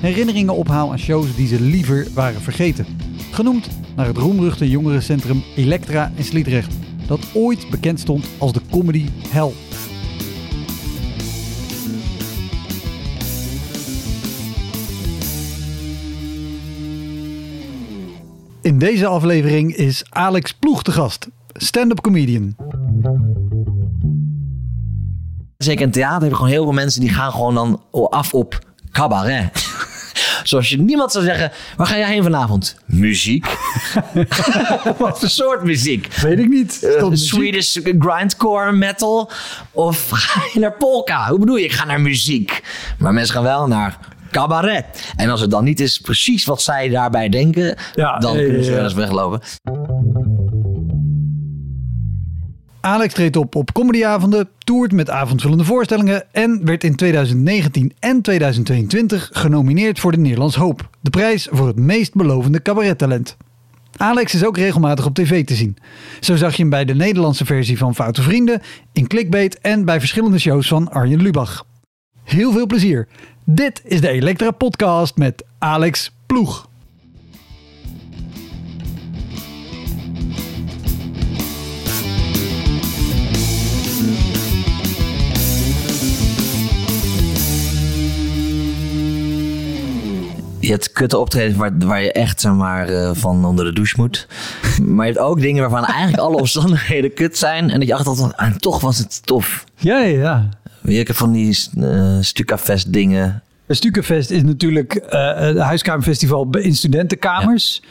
herinneringen ophaal aan shows die ze liever waren vergeten. Genoemd naar het roemruchte jongerencentrum Elektra in Sliedrecht, dat ooit bekend stond als de comedy hell. In deze aflevering is Alex Ploeg te gast, stand-up comedian. Zeker in theater heb je gewoon heel veel mensen die gaan gewoon dan af op cabaret. Zoals je niemand zou zeggen, waar ga jij heen vanavond? Muziek. Wat voor soort muziek? Weet ik niet. Uh? Swedish grindcore metal? Of ga je naar polka? Hoe bedoel je? Ik ga naar muziek. Maar mensen gaan wel naar cabaret. En als het dan niet is precies wat zij daarbij denken, Ja, dan kunnen ze wel eens weglopen. Alex treedt op op comedyavonden, toert met avondvullende voorstellingen en werd in 2019 en 2022 genomineerd voor de Nederlands Hoop, de prijs voor het meest belovende cabarettalent. Alex is ook regelmatig op tv te zien. Zo zag je hem bij de Nederlandse versie van Foute Vrienden, in Clickbait en bij verschillende shows van Arjen Lubach. Heel veel plezier. Dit is de Elektra Podcast met Alex Ploeg. Je hebt kutte optreden waar, waar je echt zeg maar, eh, van onder de douche moet. Maar je hebt ook dingen waarvan eigenlijk alle omstandigheden kut zijn. En dat je achteraf en toch was het tof. Ja, ja, ja. Ik heb van die uh, Stukafest dingen. Het Stukenfest is natuurlijk eh, het huiskamerfestival in studentenkamers.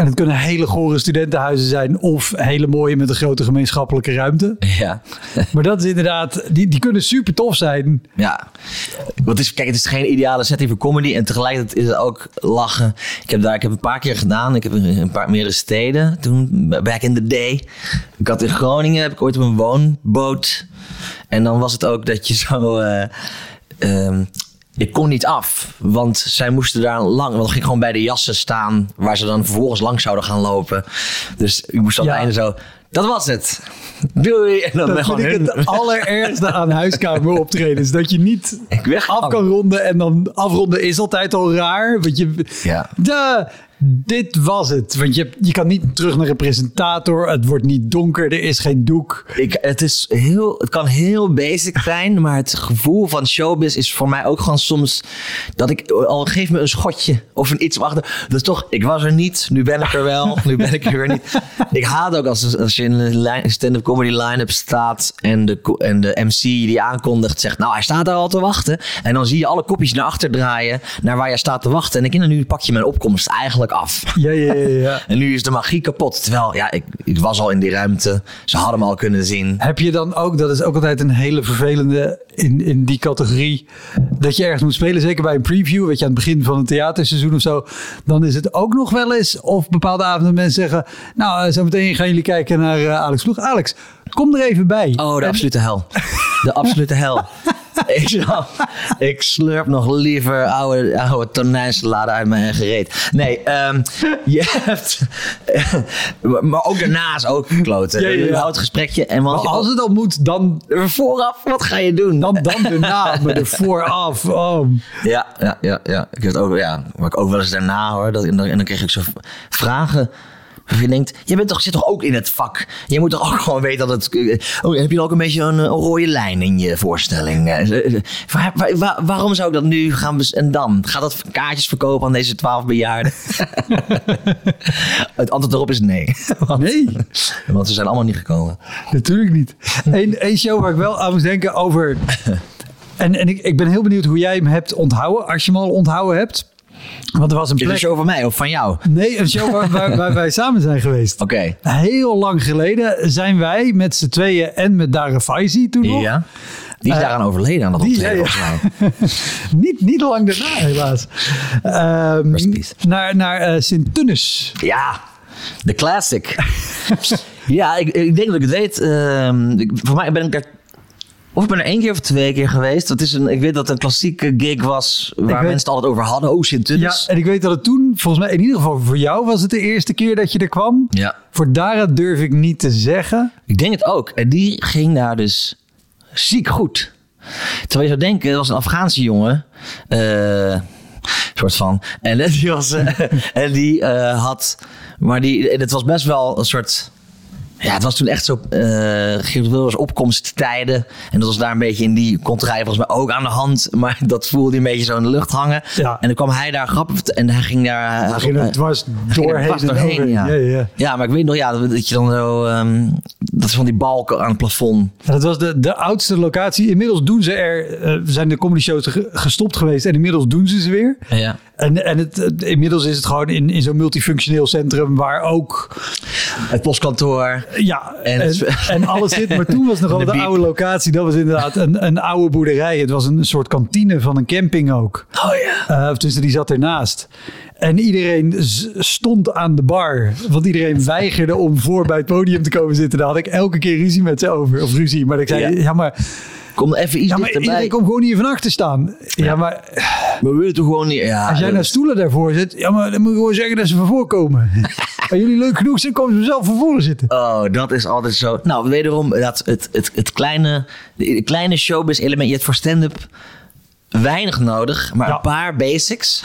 En het kunnen hele gore studentenhuizen zijn of hele mooie met een grote gemeenschappelijke ruimte. Ja. Maar dat is inderdaad, die, die kunnen super tof zijn. Ja. Want is, kijk, het is geen ideale setting voor comedy. En tegelijkertijd is het ook lachen. Ik heb daar ik heb een paar keer gedaan. Ik heb in een paar meerdere steden. Toen, back in the day. Ik had in Groningen, heb ik ooit op een woonboot. En dan was het ook dat je zo... eh, ehm, ik kon niet af, want zij moesten daar lang. Want ik ging gewoon bij de jassen staan, waar ze dan vervolgens lang zouden gaan lopen. Dus ik moest aan Ja. het einde zo. Dat was het. Doei. En dan ben Dat vind ik hun- het allerergste aan huiskamer optredens. Dat je niet Ik weg af kan ronden. En dan afronden is altijd al raar. Want je, Ja. Da, dit was het. Want je, je kan niet terug naar een presentator. Het wordt niet donker. Er is geen doek. Ik, het, is heel, het kan heel basic zijn, maar het gevoel van showbiz is voor mij ook gewoon soms dat ik al geef me een schotje of een iets om achter. Dus toch, ik was er niet, nu ben ik er wel, nu ben ik er weer niet. Ik haat ook als, als je in een stand-up comedy line-up staat en de, en de MC die aankondigt zegt, nou hij staat daar al te wachten. En dan zie je alle kopjes naar achter draaien naar waar jij staat te wachten. En ik denk, nou, nu pak je mijn opkomst eigenlijk af. Ja, ja, ja. ja. En nu is de magie kapot. Terwijl, ja, ik, ik was al in die ruimte. Ze hadden me al kunnen zien. Heb je dan ook, dat is ook altijd een hele vervelende in, in die categorie, dat je ergens moet spelen, zeker bij een preview, weet je, aan het begin van een theaterseizoen of zo, dan is het ook nog wel eens, of bepaalde avonden mensen zeggen, nou, eh, zo meteen gaan jullie kijken naar eh, Alex Vloeg. Alex, kom er even bij. Oh, de En- absolute hel. De absolute hel. ik, ik slurp nog liever oude, oude tonijnsalade uit mijn eigen reet. Nee, ehm, je hebt... maar ook daarnaast ook kloten. Ja, ja, ja. Je houdt het gesprekje en want als het dan moet, dan, vooraf, wat ga je doen? dan, dan daarna, maar er vooraf. Oh. Ja, ja, ja, ja. Ik heb het ook, ja. Maar ik ook wel eens daarna hoor. Dat, en, dan, en dan kreeg ik zo vragen Je denkt, je bent toch, zit toch ook in het vak? Je moet toch ook gewoon weten dat het... Oh, heb je ook een beetje een, een rode lijn in je voorstelling? Eh, eh, waar- waar- waar- waarom zou ik dat nu gaan... En dan? Gaat dat kaartjes verkopen aan deze twaalf bejaarden? het antwoord erop is nee. Want, Nee, want ze zijn allemaal niet gekomen. natuurlijk niet. Eén één show waar ik wel aan moest denken over... En, en ik, ik ben heel benieuwd hoe jij hem hebt onthouden, als je hem al onthouden hebt. Want er was een Is het plek... een show van mij of van jou? Nee, een show waar, waar, waar wij samen zijn geweest. Oké. Heel lang geleden zijn wij met z'n tweeën en met Dara Faisi toen nog. Ja. Die is Eh, daaraan overleden aan dat optreden, ja. Niet, niet lang daarna helaas. Peace. naar naar eh, Sint-Tunis. Ja, de classic. ja, ik, ik denk dat ik het weet. Ehm, ik- voor mij ben ik daar... Of ik ben er één keer of twee keer geweest. Dat is een, ik weet dat het een klassieke gig was waar mensen het altijd over hadden. Oh, sint Ja, en ik weet dat het toen, volgens mij in ieder geval voor jou was het de eerste keer dat je er kwam. Ja. Voor Dara durf ik niet te zeggen. Ik denk het ook. En die ging daar dus ziek goed. Terwijl je zou denken, dat was een Afghaanse jongen. eh, soort van. En die, was, eh, en die eh, had... Maar die, het was best wel een soort... Ja, het was toen echt zo eh Geert Wilders opkomsttijden. En dat was daar een beetje in die contraille volgens mij ook aan de hand. Maar dat voelde een beetje zo in de lucht hangen. Ja. En dan kwam hij daar vert- En hij ging daar... Hij hij ging er doorheen. dwars en doorheen, overheen. ja. Ja, ja. Ja, maar ik weet nog ja, dat dat je dan zo... ehm, dat is van die balken aan het plafond. Ja, dat was de, de oudste locatie. Inmiddels doen ze er, eh, zijn de comedy shows ge- gestopt geweest en inmiddels doen ze ze weer. Ja. En, en het, het- inmiddels is het gewoon in, in zo'n multifunctioneel centrum waar ook Het postkantoor. Ja, En en, alles zit. Maar toen was nog wel de oude locatie. Dat was inderdaad een, een oude boerderij. Het was een soort kantine van een camping ook. Oh ja. Uh, tussen die zat ernaast. En iedereen stond aan de bar. Want iedereen weigerde om voor bij het podium te komen zitten. Daar had ik elke keer ruzie met ze over. Of ruzie. Maar ik zei, Ja. ja, maar, Kom even iets ja, maar dichterbij. iedereen komt gewoon hier van achter staan. Ja, maar We willen toch gewoon niet... Ja, als jij is- stoelen daarvoor zit. Ja, maar dan moet je gewoon zeggen dat ze van voor komen. Als jullie leuk genoeg zijn, komen ze zelf van voren zitten. Oh, dat is altijd zo. Nou, wederom, dat, het, het, het kleine, de kleine showbiz element. Je hebt voor stand-up weinig nodig, maar Ja. een paar basics.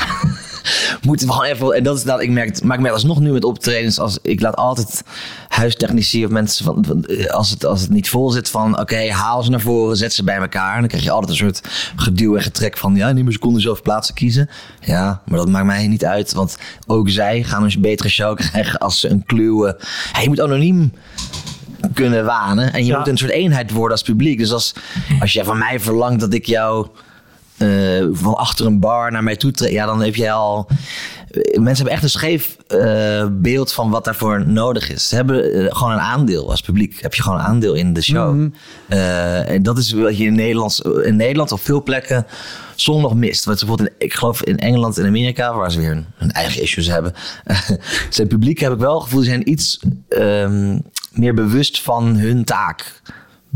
Moeten we gewoon even. En dat is dat ik merk. Maar ik merk alsnog nu met optredens. Als, ik laat altijd huistechnici of mensen van. van, eh, als, het, als het niet vol zit van. Oké, haal ze naar voren, zet ze bij elkaar. En dan krijg je altijd een soort geduw en getrek van. Ja, neem een seconde zelf plaatsen kiezen. Ja, maar dat maakt mij niet uit. Want ook zij gaan een betere show krijgen als ze een kluwe. Hey, je moet anoniem kunnen wanen. En je Ja. moet een soort eenheid worden als publiek. Dus als, als jij van mij verlangt dat ik jou eh, van achter een bar naar mij toe trek, ja, dan heb je al. eh, Mensen hebben echt een scheef eh, beeld van wat daarvoor nodig is. Ze hebben gewoon een aandeel als publiek. Heb je gewoon een aandeel in de show. Eh, en dat is wat je in Nederland, in Nederland op veel plekken soms nog mist. Want bijvoorbeeld in, ik geloof in Engeland en Amerika, waar ze weer hun, hun eigen issues hebben. zijn publiek heb ik wel het gevoel, die zijn iets ehm, meer bewust van hun taak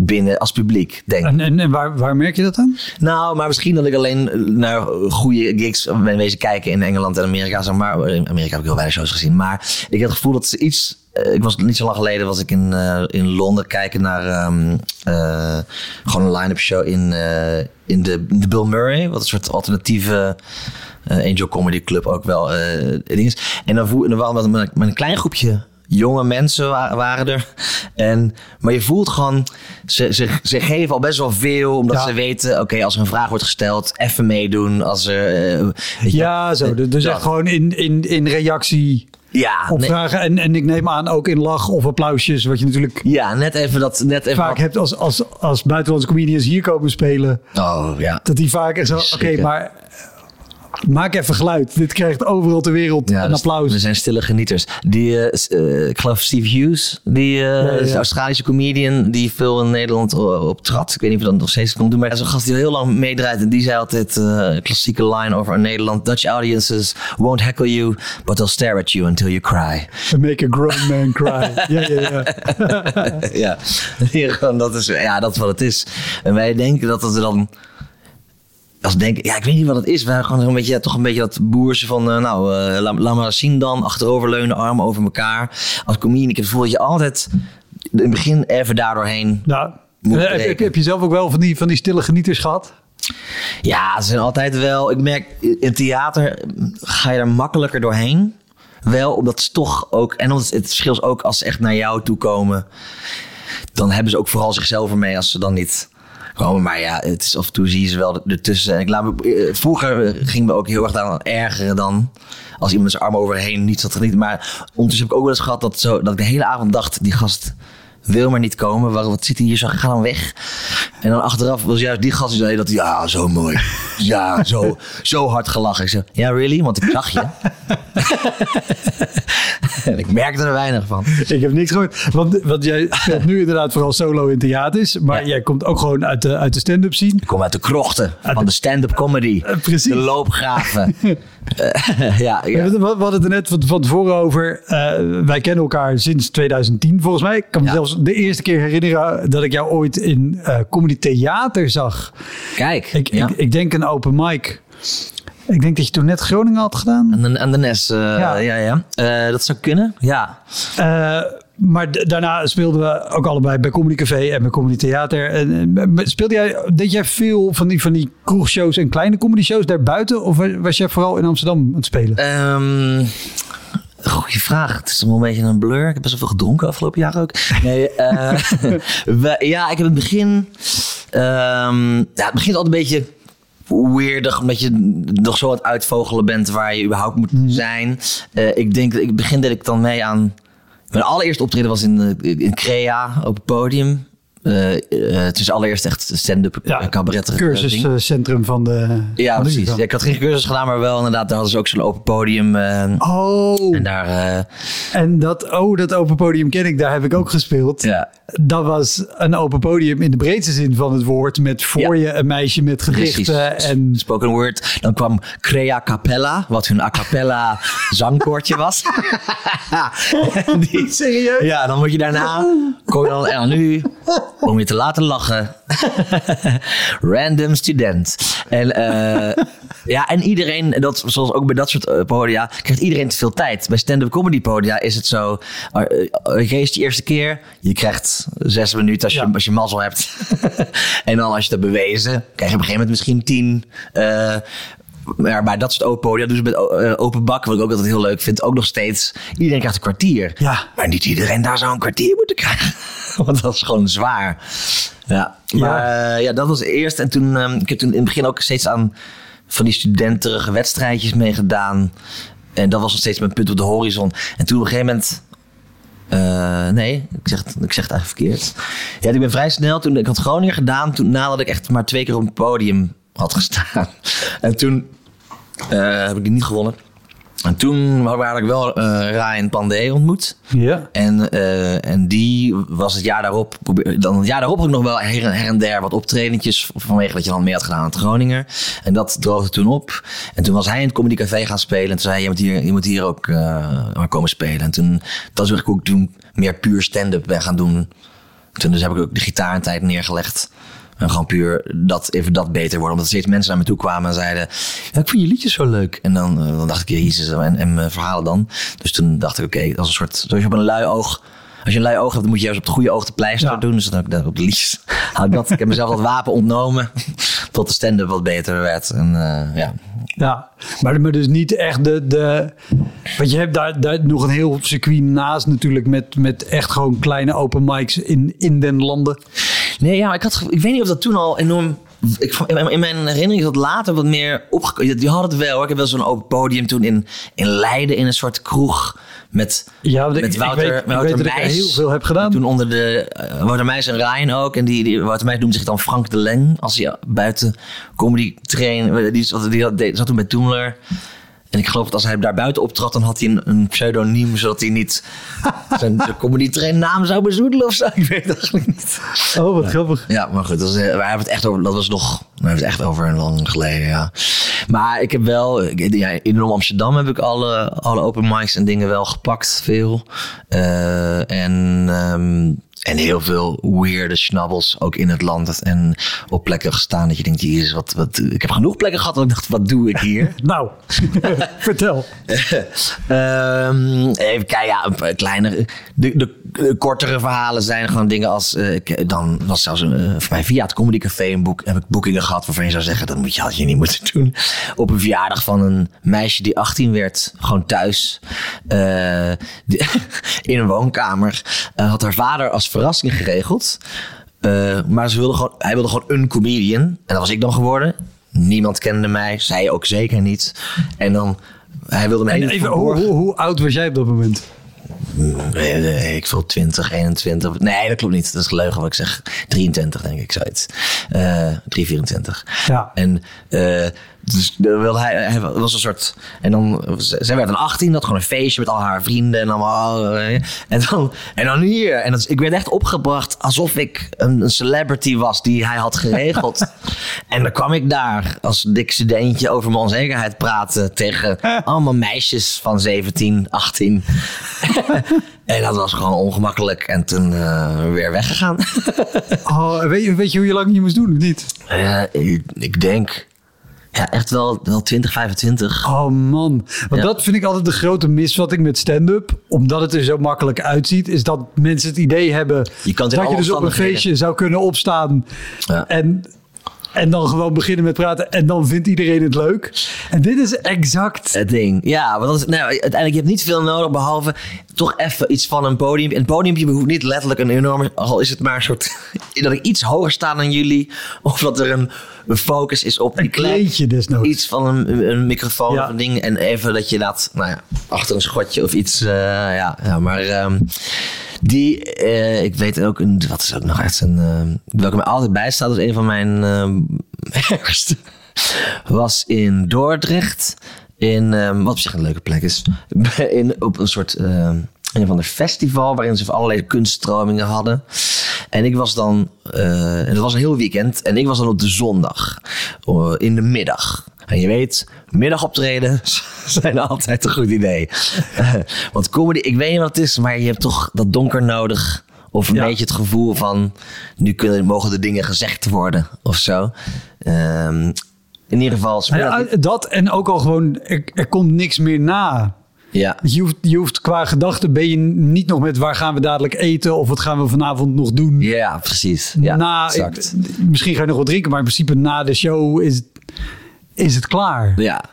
binnen als publiek, denk ik. En, en, en waar, waar merk je dat aan? Nou, maar misschien dat ik alleen naar goede gigs ben wezen kijken in Engeland en Amerika. Zeg maar. In Amerika heb ik heel weinig shows gezien. Maar ik heb het gevoel dat ze iets... eh, Ik was niet zo lang geleden was ik in, eh, in Londen kijken naar ehm, eh, gewoon een line-up show in, eh, in de, de Bill Murray. Wat een soort alternatieve eh, Angel Comedy Club ook wel eh ding is. En dan, voel, en dan waren we met een klein groepje jonge mensen wa- waren er. En, maar je voelt gewoon, ze, ze, ze geven al best wel veel, omdat Ja. ze weten, oké, als er een vraag wordt gesteld, even meedoen. Als er, eh, Ja, zo. Dus Dat. echt gewoon in, in, in reactie ja, op nee, vragen. En, en ik neem aan ook in lach of applausjes. Wat je natuurlijk ja, net even dat, net even vaak wat- hebt als, als, als buitenlandse comedians hier komen spelen. Oh ja. Dat die vaak echt zo, oké, maar eh, maak even geluid. Dit krijgt overal ter wereld Ja, een dus applaus. We zijn stille genieters. Die, eh, eh, ik geloof Steve Hughes, die eh, ja. Australische comedian die veel in Nederland o- op trad. Ik weet niet of dat nog steeds kan doen, maar hij is een gast die heel lang meedraait. En die zei altijd eh, klassieke line over Nederland. Dutch audiences won't heckle you, but they'll stare at you until you cry. Make a grown man cry. ja, ja, ja. ja, dat is, ja, dat is wat het is. En wij denken dat het er dan... Als we denken, ja, ik weet niet wat het is. Wij gewoon een beetje, ja, toch een beetje dat boerse van, eh, nou, eh, laat, laat maar zien dan. Achteroverleunen, armen over elkaar. Als comedian, ik heb het gevoel dat je altijd in het begin even daardoorheen... Nou, heb, heb, heb je zelf ook wel van die, van die stille genieters gehad? Ja, ze zijn altijd wel... Ik merk, in theater ga je er makkelijker doorheen. wel, omdat ze toch ook... En omdat het verschil is ook als ze echt naar jou toe komen... dan hebben ze ook vooral zichzelf ermee als ze dan niet komen. Maar ja, het is af en toe zie je ze wel ertussen. En ik laat me, eh, vroeger gingen we ook heel erg aan ergeren dan... als iemand zijn arm overheen niet zat genieten. Maar ondertussen heb ik ook wel eens gehad dat, zo, dat ik de hele avond dacht... die gast wil maar niet komen. Waar, wat zit hij hier zo? Ga dan weg. En dan achteraf was juist die gast die zei dat. Ja, zo mooi. Ja, zo, zo hard gelachen. Ik zei, ja, really? Want ik zag je. en ik merkte er weinig van. Ik heb niks gehoord. Want, want jij speelt nu inderdaad vooral solo in theaters. Maar Ja. jij komt ook gewoon uit de, uit de stand-up scene. Ik kom uit de krochten van de stand-up comedy. Eh, precies. De loopgraven. Eh, ja, We ja. hadden- we hadden het er net van, van tevoren over. Eh, wij kennen elkaar sinds 2010 volgens mij. Ik kan me Ja. Zelfs de eerste keer herinneren dat ik jou ooit in eh comedy theater zag. Kijk. Ik, ja. ik, ik denk een open mic. Ik denk dat je toen net Groningen had gedaan. Aan de, aan de Nes, eh, Ja. ja, ja. Eh, dat zou kunnen, ja. Maar daarna speelden we ook allebei bij Comedy Café en bij Comedy Theater. En, en, speelde jij, deed jij veel van die, van die kroegshows en kleine comedy shows daarbuiten? Of wa- was jij vooral in Amsterdam aan het spelen? Ehm goeie vraag. Het is allemaal een beetje een blur. Ik heb best wel veel gedronken afgelopen jaar ook. Nee, eh, we- ja, ik heb het begin... ehm, ja, het begint altijd een beetje weirdig, omdat je nog zo aan het uitvogelen bent waar je überhaupt moet zijn. Eh, ik denk, ik begin deed ik dan mee aan... Mijn allereerste optreden was in, eh, in Crea op het podium. Eh, het is allereerst echt stand-up ja, cabaret. eh, ding. cursuscentrum van de. Ja, van precies. Ja, ik had geen cursus gedaan, maar wel inderdaad, daar hadden ze ook zo'n open podium. Oh, En daar, en dat, oh, dat open podium ken ik, daar heb ik ook gespeeld. ja, Dat was een open podium in de breedste zin van het woord. Met voor Ja. je een meisje met precies. gedichten. En Spoken word. Dan kwam Crea Capella, wat hun a cappella zangkoortje was. Die, serieus? ja, dan moet je daarna, dan, en dan nu, om je te laten lachen. Random student. En, eh, ja, en iedereen, dat, zoals ook bij dat soort eh, podia, krijgt iedereen te veel tijd. Bij stand-up comedy podia is het zo, uh, je is de eerste keer, je krijgt zes minuten als je, Ja. als je mazzel hebt. en dan als je dat bewezen, krijg je op een gegeven moment misschien tien. Eh, maar bij dat soort open podia, dus met eh, open bak, wat ik ook altijd heel leuk vind, ook nog steeds. Iedereen krijgt een kwartier. Ja. Maar niet iedereen daar zou een kwartier moeten krijgen. Want dat is gewoon zwaar. Ja, maar ja, ja dat was eerst. En toen, ehm, ik heb toen in het begin ook steeds aan van die studenterige wedstrijdjes meegedaan. En dat was nog steeds mijn punt op de horizon. En toen op een gegeven moment... eh, nee, ik zeg, het, ik zeg het eigenlijk verkeerd. Ja, ik ben vrij snel. Toen ik had Groningen gedaan, toen, nadat ik echt maar twee keer op een podium had gestaan. En toen eh, heb ik die niet gewonnen. En toen had ik wel eh Ryan Pandey ontmoet. Ja. En, eh, en die was het jaar daarop. Dan het jaar daarop ik nog wel her en, her en der wat optredentjes. Vanwege dat je dan mee had gedaan aan het Groninger. En dat droogde toen op. En toen was hij in het Comedy Café gaan spelen. En toen zei hij: Je moet hier, je moet hier ook eh, maar komen spelen. En toen, dat is eigenlijk ik toen meer puur stand-up ben gaan doen. Toen dus heb ik ook de gitaar een tijd neergelegd. En gewoon puur dat, even dat beter worden. Omdat er steeds mensen naar me toe kwamen en zeiden... Ja, ik vind je liedjes zo leuk. En dan, eh, dan dacht ik, jezus, en, en mijn verhalen dan. Dus toen dacht ik, oké, dat is een soort... Zoals je op een lui oog... Als je een lui oog hebt, dan moet je juist op het goede oog de pleister Ja. doen. Dus dan heb ik dat op de ik, dat, ik heb mezelf dat wapen ontnomen. Tot de stand-up wat beter werd. En eh, ja, Ja, maar, maar dus niet echt de, de... Want je hebt daar, daar nog een heel circuit naast natuurlijk... met, met echt gewoon kleine open mics in, in den landen. Nee, ja, ik, had, ik weet niet of dat toen al enorm... Ik, in mijn herinnering is dat later wat meer opgekomen. Die hadden het wel hoor. Ik heb wel zo'n open podium toen in, in Leiden in een soort kroeg. Met, Ja, ik- met ik Wouter, weet- ik Wouter weet dat ik er Meijs. heel veel heb gedaan. Toen onder de... eh, Wouter Meijs en Ryan ook. En die, die, Wouter Meijs noemde zich dan Frank de Leng. Als hij buiten comedy train... Die, zat- die, had- zat toen bij Toemler. En ik geloof dat als hij daar buiten optrad, dan had hij een, een pseudoniem, zodat hij niet zijn, zijn comedy train naam zou bezoedelen of zo. Ik weet het eigenlijk niet. Oh, wat grappig. Ja, maar goed, dat, is, eh, we hebben het echt over, dat was nog, we hebben het echt over een lang geleden, ja. Maar ik heb wel, ik- ja, in Amsterdam heb ik alle, alle open mics en dingen wel gepakt, veel. Eh, en, ehm, en heel veel weirde schnabbels ook in het land. En op plekken gestaan dat je denkt, jezus, wat, wat, ik heb genoeg plekken gehad dat ik dacht, wat doe ik hier? Nou, vertel. Ehm, even kijken, ja, een kleine, de, de, de kortere verhalen zijn gewoon dingen als, eh, ik- dan was zelfs een, eh, voor mij via het Comedy Café een boek, heb ik boekingen gehad waarvan je zou zeggen, dat moet je, had je niet moeten doen. Op een verjaardag van een meisje die 18 werd, gewoon thuis, eh, die- in een woonkamer, had haar vader als verrassing geregeld. Eh, maar ze wilde gewoon, hij wilde gewoon een comedian. En dat was ik dan geworden. Niemand kende mij, zij ook zeker niet. En dan, hij wilde mij En even, hoe, hoe, hoe oud was jij op dat moment? Nee, nee, ik voel 20, 21. Nee, dat klopt niet. Dat is leugen wat ik zeg. 23 denk ik, zoiets. Eh 3, 24. Ja. En eh, dus wilde hij, hij was een soort. En dan, zij werd dan 18, had gewoon een feestje met al haar vrienden en allemaal. eh, En dan, en dan hier. En dat, ik werd echt opgebracht alsof ik een, een celebrity was die hij had geregeld. en dan kwam ik daar als dik studentje over mijn onzekerheid praten tegen allemaal meisjes van 17, 18. en dat was gewoon ongemakkelijk. En toen eh, weer weggegaan. Oh, weet, je, weet je hoe je lang je moest doen, of niet? Ik, ik denk. Ja, echt wel, wel 20, 25. Oh man, want Ja. dat vind ik altijd de grote misvatting met stand-up. Omdat het er zo makkelijk uitziet, is dat mensen het idee hebben Je kan dat je dus op een feestje zou kunnen opstaan Ja. en, en dan gewoon beginnen met praten en dan vindt iedereen het leuk. En dit is exact. Het ding. Ja, want is, nou, uiteindelijk je hebt niet veel nodig behalve toch even iets van een podium. En het podiumpje behoeft niet letterlijk een enorme, al is het maar een soort, dat ik iets hoger sta dan jullie. Of dat er een, een focus is op die Een plek. kleedje desnoods. Iets van een, een microfoon Ja. of een ding. En even dat je dat, nou ja, achter een schotje of iets. eh, ja, ja, maar ehm, die, eh, ik weet ook, een, wat is ook nog echt een, uh, welke mij altijd bijstaat, is een van mijn ehm, ergste. Was in Dordrecht. In, ehm, wat op zich een leuke plek is. In, op een soort, ehm, een van de festival waarin ze allerlei kunststromingen hadden. En ik was dan, eh, en het was een heel weekend. En ik was dan op de zondag, eh, in de middag. En je weet, middagoptreden zijn altijd een goed idee. Want comedy, ik weet niet wat het is, maar je hebt toch dat donker nodig. Of een Ja. beetje het gevoel van, nu kunnen, mogen de dingen gezegd worden of zo. Ehm, in ieder geval, Nou ja, dat en ook al gewoon, er, er komt niks meer na. Ja. Je hoeft, je hoeft qua gedachten ben je niet nog met waar gaan we dadelijk eten of wat gaan we vanavond nog doen. Ja, precies. Ja, na, exact. misschien ga je nog wat drinken, maar in principe na de show is, is het klaar. Ja.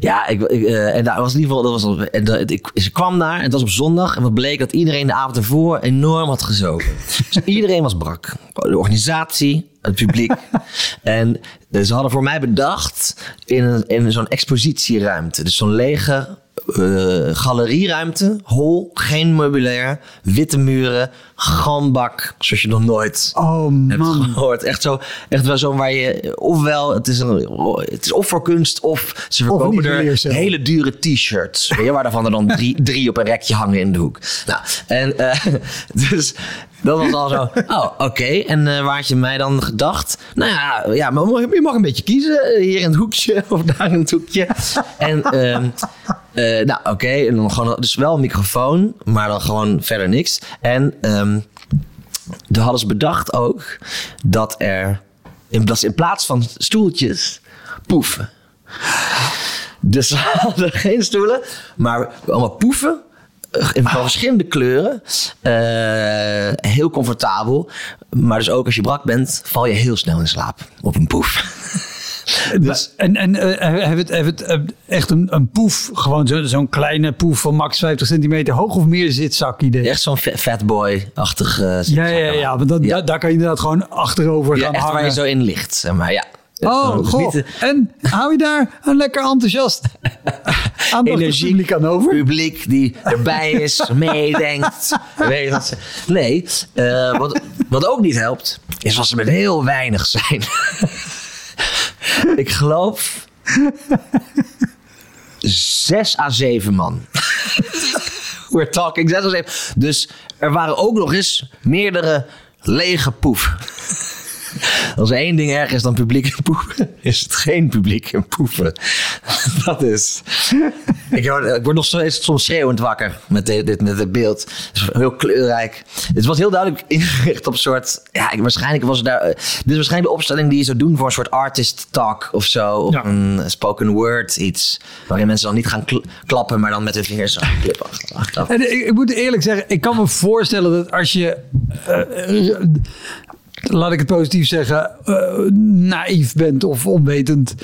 Ja, ik, ik, eh, en daar was in ieder geval, dat was, en dat, ik, ze kwam daar en het was op zondag en wat bleek dat iedereen de avond ervoor enorm had gezogen. Dus iedereen was brak. De organisatie, het publiek. en eh, ze hadden voor mij bedacht in, een, in zo'n expositieruimte, dus zo'n lege eh, galerieruimte, hol, geen meubilair, witte muren, galmbak, zoals je nog nooit Oh hebt gehoord. Echt zo, echt wel zo waar je, ofwel, het is, een, het is of voor kunst, of ze verkopen er hele dure t-shirts. Waar daarvan er dan drie, drie op een rekje hangen in de hoek. Nou, en eh, dus dat was al zo, oh, oké. En eh, waar had je mij dan gedacht? Nou ja, ja maar je mag een beetje kiezen. Hier in het hoekje of daar in het hoekje. En ehm, eh, nou, oké. Dan gewoon, dus wel een microfoon, maar dan gewoon verder niks. En ehm toen hadden ze bedacht ook dat er in, dat in plaats van stoeltjes poefen. Dus ze hadden geen stoelen, maar allemaal poefen. eh, In verschillende kleuren. Eh, heel comfortabel. Maar dus ook als je brak bent, val je heel snel in slaap op een poef. Dus- En, en eh, hebben het, eh, echt een, een poef, gewoon zo- zo'n kleine poef van max 50 centimeter hoog of meer zitzak idee? Echt zo'n fa- fatboy-achtig. eh, Ja, ja, ja, want dat, Ja. daar, daar kan je inderdaad gewoon achterover Ja, gaan echt waar hangen. je zo in ligt, zeg maar. Ja. Oh, Dus goh. niet- En hou je daar een lekker enthousiast Energie. publiek aan over? publiek die erbij is, meedenkt. Weet ze- Nee, wat, wat ook niet helpt, is als ze met heel weinig zijn. Ik geloof zes à zeven man. We're talking zes à zeven. Dus er waren ook nog eens meerdere lege poef. Als één ding erg is dan publiek in poepen, is het geen publiek in poepen. Dat is. Ik word, ik word nog steeds soms schreeuwend wakker met dit, dit, met dit beeld. Het is heel kleurrijk. Het was heel duidelijk ingericht op een soort. Ja, ik, waarschijnlijk was daar. Dit is waarschijnlijk de opstelling die je zou doen voor een soort artist talk of zo. Of Ja. een spoken word iets. Waarin mensen dan niet gaan kl- klappen, maar dan met hun vingers zo klippen. achteraf. En ik, ik moet eerlijk zeggen, ik kan me voorstellen dat als je, eh, eh, laat ik het positief zeggen, eh, naïef bent of onwetend,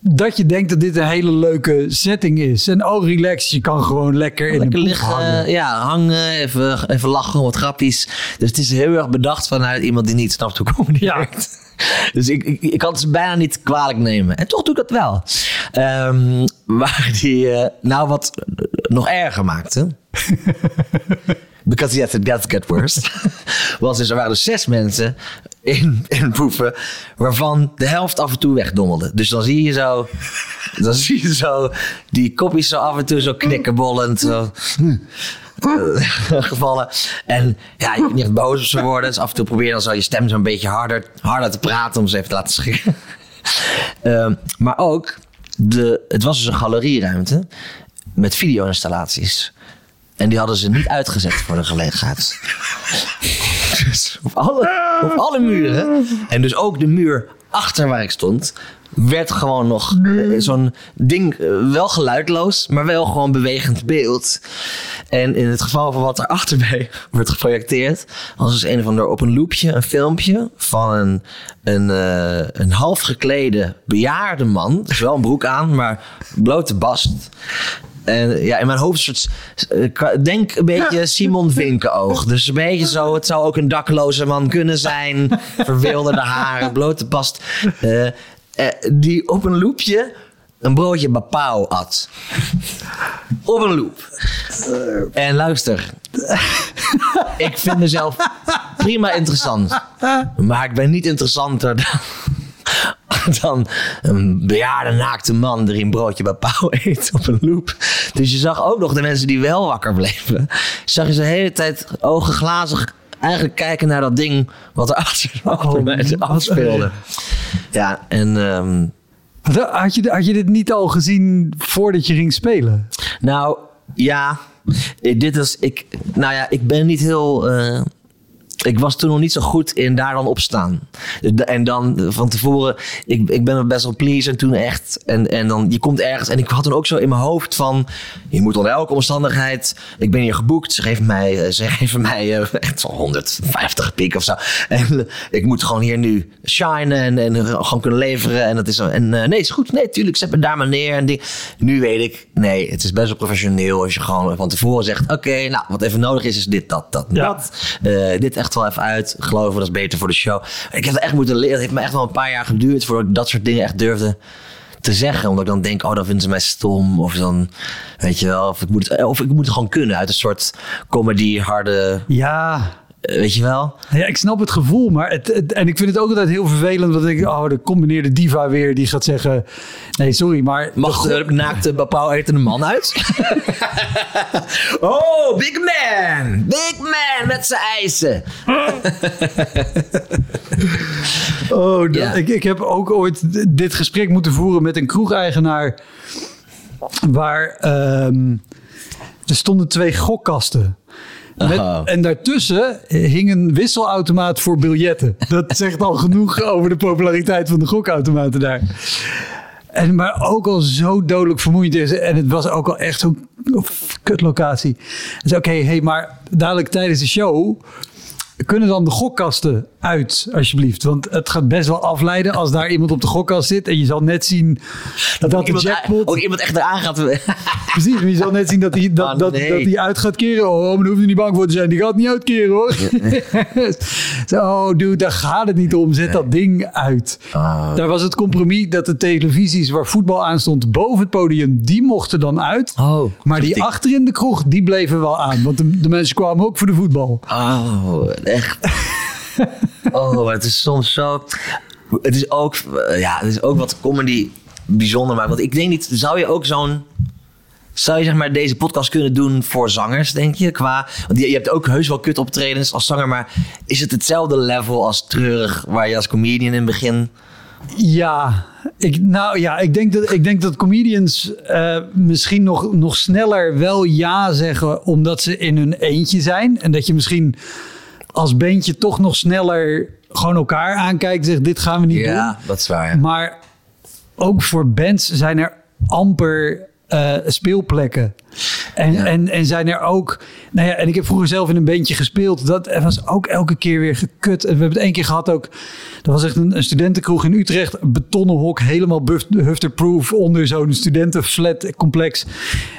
dat je denkt dat dit een hele leuke setting is. En oh, relax, je kan gewoon lekker in Lekker liggen, hangen. ja, hangen, even, even lachen, wat grappies. Dus het is heel erg bedacht vanuit iemand die niet snapt hoe comedy Ja. werkt. Dus ik, ik, ik kan het ze bijna niet kwalijk nemen. En toch doe ik dat wel. Ehm waar die eh, nou wat nog erger maakte. Because yes, it gets get worse. Was dus, er waren dus zes mensen in, in Poeven. Waarvan de helft af en toe wegdommelde. Dus dan zie je zo... Dan zie je zo die kopjes zo af en toe zo knikkenbollend. Zo, eh, gevallen. En ja, je kunt niet echt boos op ze worden. Dus af en toe probeer je dan zo je stem zo een beetje harder, harder te praten om ze even te laten schrikken. Ehm, maar ook, de, het was dus een galerieruimte met video-installaties. En die hadden ze niet uitgezet voor de gelegenheid. Op alle, op alle muren, en dus ook de muur achter waar ik stond, werd gewoon nog eh, zo'n ding, eh, wel geluidloos, maar wel gewoon bewegend beeld. En in het geval van wat er achter mij wordt geprojecteerd, was dus een of ander op een loopje, een filmpje van een, een, eh, een half geklede bejaarde man. Dus wel een broek aan, maar blote bast. En ja, in mijn hoofd soort, eh, denk een beetje Simon Vinkenoog. Dus een beetje zo, het zou ook een dakloze man kunnen zijn. Verwilderde haren, blote past. eh, eh, die op een loopje een broodje bapau at. Op een loop. En luister. ik vind mezelf prima interessant. Maar ik ben niet interessanter dan dan een bejaarde naakte man die een broodje bij Pauw eet op een loop. Dus je zag ook nog de mensen die wel wakker bleven. Zag je ze de hele tijd ogen glazig eigenlijk kijken naar dat ding wat er achter, achter mij zich afspeelde. Ja, en ehm, Had je, had je dit niet al gezien voordat je ging spelen? nou ja, eh, dit is ik. Nou ja, ik ben niet heel. eh, ik was toen nog niet zo goed in daar dan opstaan. En dan van tevoren, ik, ik ben best wel pleased en toen echt. En, en dan, je komt ergens. En ik had dan ook zo in mijn hoofd van, je moet onder elke omstandigheid. Ik ben hier geboekt, ze geven mij, eh, ze geven mij eh, echt zo'n 150 piek of zo. En eh, ik moet gewoon hier nu shinen en, en gewoon kunnen leveren. En dat is. En nee, is goed. Nee, tuurlijk, zet me daar maar neer. En die, nu weet ik, nee, het is best wel professioneel als je gewoon van tevoren zegt: Oké, nou, wat even nodig is, is dit, dat, dat, Ja. dat. Dit echt wel even uit. Geloven, dat is beter voor de show. Ik heb echt moeten leren. Het heeft me echt wel een paar jaar geduurd voordat ik dat soort dingen echt durfde te zeggen. Omdat ik dan denk, oh, dan vinden ze mij stom. Of dan, weet je wel, of ik moet het, of ik moet het gewoon kunnen uit een soort comedy, harde, Ja, weet je wel. Ja, ik snap het gevoel, maar het, het- en ik vind het ook altijd heel vervelend dat ik, oh, de combineerde diva weer die gaat zeggen, nee, sorry, maar Mag de naakte bepaal etende man uit? oh, big man! Big man met zijn eisen. Oh, dat- Ja. ik, ik heb ook ooit dit gesprek moeten voeren met een kroegeigenaar. Waar ehm, er stonden twee gokkasten. Met. En daartussen hing een wisselautomaat voor biljetten. Dat zegt al genoeg over de populariteit van de gokautomaten daar. En, maar ook al zo dodelijk vermoeiend is. En het was ook al echt zo'n kutlocatie. Dus oké, hey, maar dadelijk tijdens de show... Kunnen dan de gokkasten uit, alsjeblieft? Want het gaat best wel afleiden als daar iemand op de gokkast zit. En je zal net zien dat, de Iemand- jackpot... Ook iemand echt eraan gaat. Precies, maar je zal net zien dat hij dat, Ah, dat, nee. dat hij uit gaat keren. Oh, maar daar hoef je niet bang voor te zijn. Die gaat niet uitkeren hoor. Zo, oh, dude, daar gaat het niet om. Zet dat ding uit. Ah. Daar was het compromis dat de televisies waar voetbal aan stond boven het podium, die mochten dan uit. Oh, maar die tactiek. achter in de kroeg, die bleven wel aan. Want de, de mensen kwamen ook voor de voetbal. Oh, echt. Oh, maar het is soms zo. Het is ook, ja, het is ook wat comedy bijzonder maakt. Want ik denk niet, zou je ook zo'n Zou je zeg maar deze podcast kunnen doen voor zangers, denk je? Qua, want je, je hebt ook heus wel kut optredens als zanger, maar is het hetzelfde level als treurig waar je als comedian in het begin... Ja, ik, nou ja, ik denk dat, ik denk dat comedians eh, misschien nog, nog sneller wel ja zeggen omdat ze in hun eentje zijn. En dat je misschien als bandje toch nog sneller gewoon elkaar aankijkt zegt dit gaan we niet doen. dat is waar. Maar ook voor bands zijn er amper eh, speelplekken. En, Ja. en, en zijn er ook. Nou ja, en ik heb vroeger zelf in een bandje gespeeld. Dat was ook elke keer weer gekut. En we hebben het één keer gehad ook. Dat was echt een, een studentenkroeg in Utrecht. Een betonnen hok, helemaal hufterproof onder zo'n studentenflat complex.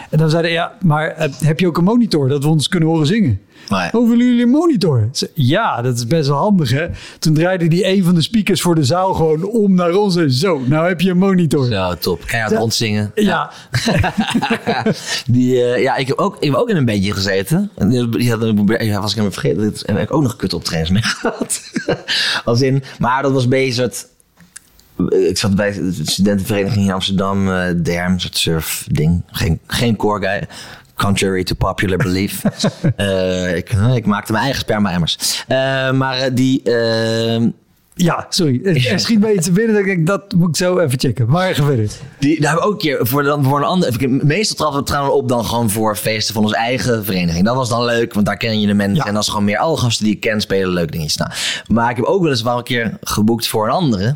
En dan zeiden ja, maar eh, heb je ook een monitor dat we ons kunnen horen zingen? Maar- Oh, willen jullie een monitor? Ja, dat is best wel handig hè. Toen draaide die een van de speakers voor de zaal gewoon om naar ons. En zo, nou heb je een monitor. Zo, top. Keihard Ja. rondzingen. Ja, die, eh, ja, ik heb, ook, ik heb ook in een bandje gezeten. En die, had, ja, was ik helemaal vergeten. Dit heb ik ook nog kut optredens mee gehad. Als in, maar dat was bezig. Het, ik zat bij de studentenvereniging in Amsterdam. eh DERM, een soort surf ding. Geen, geen core guy. Contrary to popular belief. Eh, ik, ik maakte mijn eigen sperma-emmers. Eh, maar eh, die... ja, sorry. Er- schiet mij iets binnen. Dat ik dat moet ik zo even checken. Maar verder. Die, daar hebben we ook een keer voor, dan, voor een ander. Meestal trappen we trouwens op dan gewoon voor feesten van onze eigen vereniging. Dat was dan leuk, want daar ken je de mensen. Ja. En dat is gewoon meer alle gasten die ik ken spelen leuk dingetjes. Nou, maar ik heb ook wel eens wel een keer geboekt voor een andere.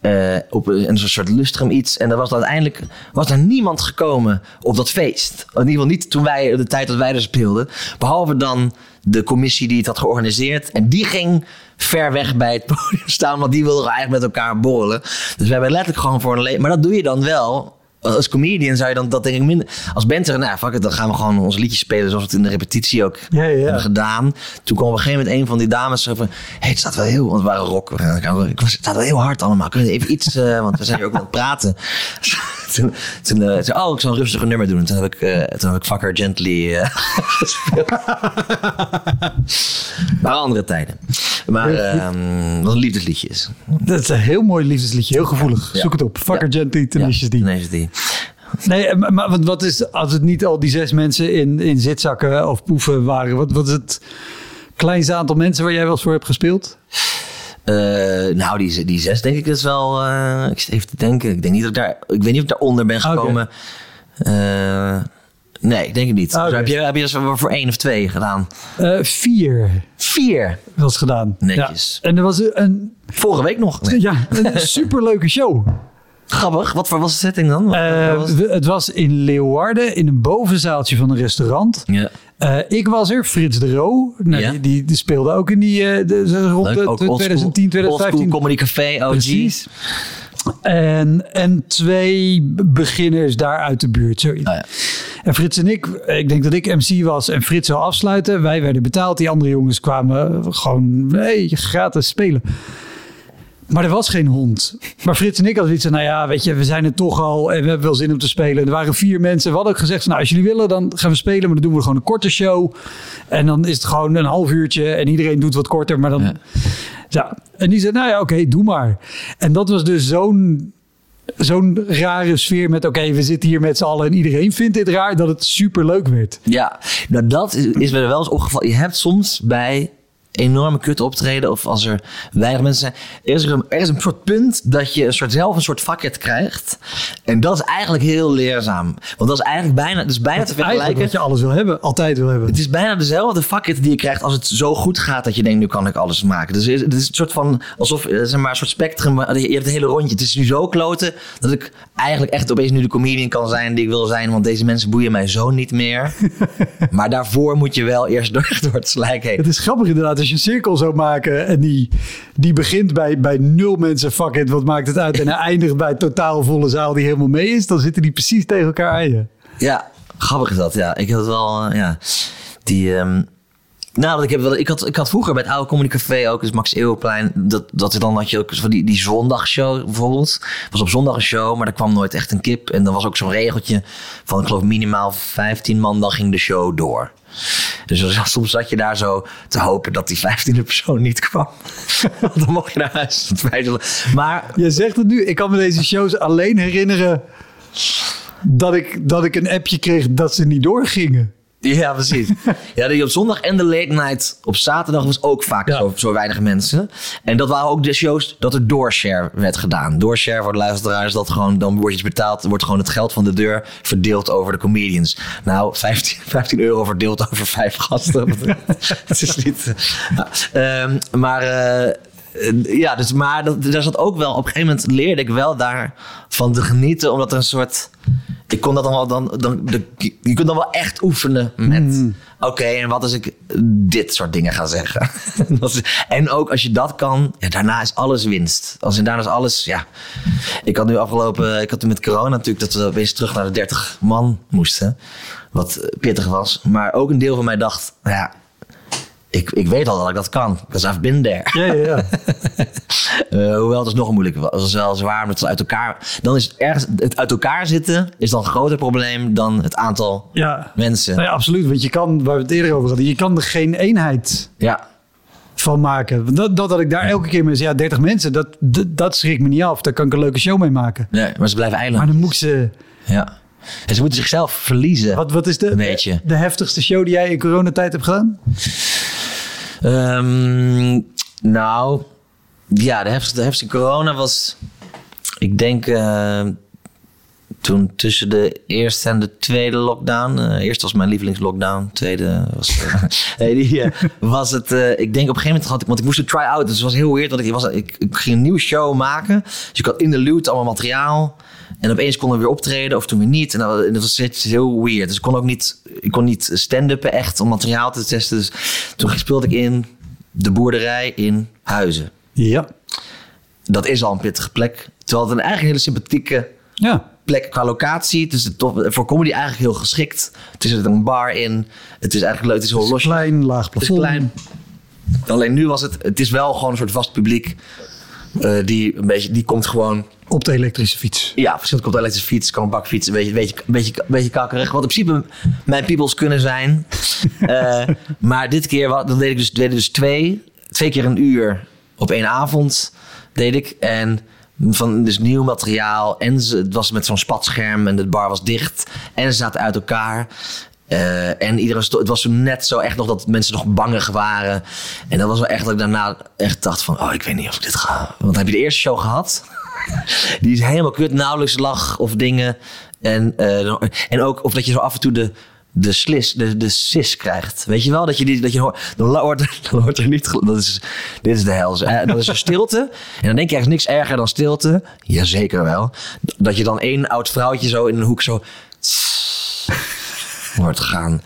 eh, op een, een soort lustrum iets. En er was uiteindelijk was er niemand gekomen op dat feest. In ieder geval niet toen wij, de tijd dat wij er speelden. Behalve dan de commissie die het had georganiseerd. En die ging ver weg bij het podium staan. Want die wilden eigenlijk met elkaar borrelen. Dus we hebben letterlijk gewoon voor een... le- Maar dat doe je dan wel als comedian zou je dan dat denk ik minder... Als band zeggen, nou fuck it, dan gaan we gewoon ons liedje spelen... zoals we het in de repetitie ook Ja, ja, hebben gedaan. Toen kwam op een gegeven moment een van die dames zo van... Hé, hey, het staat wel heel... Want we waren rock. Ik was, het staat wel heel hard allemaal. Kunnen we even iets... eh, want we zijn hier ook aan het praten. toen toen eh, zei oh, ik zal een rustiger nummer doen. Toen heb ik, eh, toen heb ik Fucker Gently gespeeld. maar andere tijden. Maar ehm wat een liefdesliedje is. Dat is een heel mooi liefdesliedje. Heel gevoelig. Zoek het op. Fucker Ja. Gently, Tenacious D. Nee, is die. Nee, eh, maar wat, is, als het niet al die zes mensen in, in zitzakken of poeven waren, wat, wat is het kleinste aantal mensen waar jij wel eens voor hebt gespeeld? Eh, nou, die, die zes denk ik is wel. eh, ik zit even te denken. Ik denk niet dat ik daar. Ik weet niet of ik daaronder ben Oké. gekomen. Nee, ik denk het niet. Dus heb je heb je dus voor één of twee gedaan? Eh, vier Vier. was gedaan. Netjes. Ja. En er was een, Vorige week nog. ja, een superleuke show. Grappig. Wat voor was de setting dan? Wat- Eh, was het? het was in Leeuwarden in een bovenzaaltje van een restaurant. ja. Eh, ik was er, Frits de Roo. Nou, Ja. die, die, die speelde ook in die eh, de, rond Leuk. de, Ook de oldschool- 2010, Oldschool 2015. Comedy Café OG. Precies. En, en twee beginners daar uit de buurt. Zoiets. Oh ja. En Frits en ik, ik denk dat ik MC was en Frits zou afsluiten. Wij werden betaald. Die andere jongens kwamen gewoon hey, gratis spelen. Maar er was geen hond. Maar Frits en ik hadden iets van, nou ja, weet je, we zijn er toch al en we hebben wel zin om te spelen. Er waren vier mensen. We hadden ook gezegd, nou, als jullie willen, dan gaan we spelen. Maar dan doen we gewoon een korte show. En dan is het gewoon een half uurtje en iedereen doet wat korter. Maar dan, ja. En die zei, nou ja, oké, doe maar. En dat was dus zo'n zo'n rare sfeer met, oké, we zitten hier met z'n allen en iedereen vindt dit raar, dat het super leuk werd. Ja, nou dat is, is me wel eens opgevallen. Je hebt soms bij enorme kut optreden of als er weinig mensen zijn, er is er, een, er is een soort punt dat je een soort, zelf een soort vakket krijgt. En dat is eigenlijk heel leerzaam. Want dat is eigenlijk bijna, dus bijna te Eigenlijk vergelijken. wat je alles wil hebben, altijd wil hebben. Het is bijna dezelfde vakket die je krijgt als het zo goed gaat dat je denkt, nu kan ik alles maken. Dus het is een soort van, alsof, eh, zeg maar, een soort spectrum. maar Je hebt het hele rondje. Het is nu zo kloten dat ik eigenlijk echt opeens nu de comedian kan zijn die ik wil zijn. Want deze mensen boeien mij zo niet meer. maar daarvoor moet je wel eerst door, door het slijk heen. Het is grappig inderdaad, als je een cirkel zou maken en die, die begint bij, bij nul mensen, fuck wat maakt het uit? En eindigt bij totaal volle zaal die helemaal mee is, dan zitten die precies tegen elkaar aan. Ja, grappig is dat. Ja, ik had wel, eh, ja. Die, ehm, nou, ik, heb wel, ik, had, ik had vroeger bij het oude Comedy Café ook, dus Max Eeuwplein, dat, dat dan had je ook van die, die zondagshow bijvoorbeeld. was op zondag een show, maar er kwam nooit echt een kip. En dan was ook zo'n regeltje van, ik geloof minimaal 15 man, dan ging de show door. Dus soms zat je daar zo te hopen dat die 15e persoon niet kwam. Want dan mocht je naar huis. Maar Je zegt het nu, ik kan me deze shows alleen herinneren dat ik, dat ik een appje kreeg dat ze niet doorgingen. Ja, precies. ja, die op zondag en de late night op zaterdag was ook vaak Ja. zo, zo weinig mensen. En dat waren ook de shows dat er doorshare werd gedaan. Doorshare voor de luisteraars, dat gewoon, dan wordt iets betaald, wordt gewoon het geld van de deur verdeeld over de comedians. Nou, 15, 15 euro verdeeld over vijf gasten. Het is niet... Ja, ehm, maar... eh, eh, ja, dus, maar dat, daar zat ook wel... Op een gegeven moment leerde ik wel daarvan te genieten. Omdat er een soort... Ik kon dat dan wel... Dan, dan, de, je kunt dan wel echt oefenen met... Oké, en wat als ik dit soort dingen ga zeggen? En ook als je dat kan... Ja, daarna is alles winst. Als in daarna is alles... Ja, ik had nu afgelopen... Ik had nu met corona natuurlijk... Dat we opeens terug naar de 30 man moesten. Wat pittig was. Maar ook een deel van mij dacht... nou Ja, ik, ik weet al dat ik dat kan. Because I've been there. Ja, ja, ja. Eh, hoewel het is nog moeilijker. Het is wel zwaar omdat het uit elkaar. Dan is het ergens. Het uit elkaar zitten is dan een groter probleem dan het aantal ja. mensen. Nou ja, absoluut. Want je kan, waar we het eerder over hadden, je kan er geen eenheid Ja. van maken. Dat, dat had ik daar elke keer mee ja, 30 mensen, dat, dat, dat schrikt me niet af. Daar kan ik een leuke show mee maken. Nee, maar ze blijven Maar eiland. dan moet ze... Ja. En ze moeten zichzelf verliezen. Wat, wat is de, beetje. de heftigste show die jij in coronatijd hebt gedaan? Ehm, nou, ja, de heftigste, de corona was, ik denk, eh, toen tussen de eerste en de tweede lockdown. eh eerst was mijn lievelingslockdown, tweede was, eh, die, was het, ik denk op een gegeven moment had ik, want ik moest een try-out, dus het was heel weird, want ik, was, ik, ik ging een nieuwe show maken. Dus ik had in de loot allemaal materiaal. En opeens konden we weer optreden, of toen weer niet. En dat, dat was heel weird. Dus ik kon ook niet, ik kon niet stand-uppen echt om materiaal te testen. Dus toen speelde ik in de boerderij in Huizen. Ja. Dat is al een pittige plek. Terwijl het een eigenlijk hele sympathieke Ja. plek qua locatie. Het is tof, voor comedy eigenlijk heel geschikt. Het is er een bar in. Het is eigenlijk leuk. Het is heel los. Klein, laag Het is plafond. klein. Alleen nu was het... Het is wel gewoon een soort vast publiek. eh, die, een beetje, die komt gewoon... Op de elektrische fiets. Ja, verschillend komt een elektrische fiets, kan een bakfiets, een beetje, beetje, beetje, beetje kakkerig. Wat in principe mijn peoples kunnen zijn. Eh, maar dit keer, wa- dan deed ik dus, deed ik dus twee, twee keer een uur op één avond deed ik. En van dus nieuw materiaal. En ze, het was met zo'n spatscherm en de bar was dicht. En ze zaten uit elkaar. Eh, en iedereen het was net zo echt nog dat mensen nog bangig waren. En dat was wel echt dat ik daarna echt dacht van... Oh, ik weet niet of ik dit ga... Want heb je de eerste show gehad. Die is helemaal kut, nauwelijks lach of dingen. En, eh, en ook of dat je zo af en toe de, de slis, de, de sis krijgt. Weet je wel? Dat je, die, dat je hoort, dan hoort, dan hoort er niet... Dat is, dit is de hel. Eh, Dat is een stilte. En dan denk je, is niks erger dan stilte. Jazeker wel. Dat je dan één oud vrouwtje zo in een hoek zo... Wordt gaan.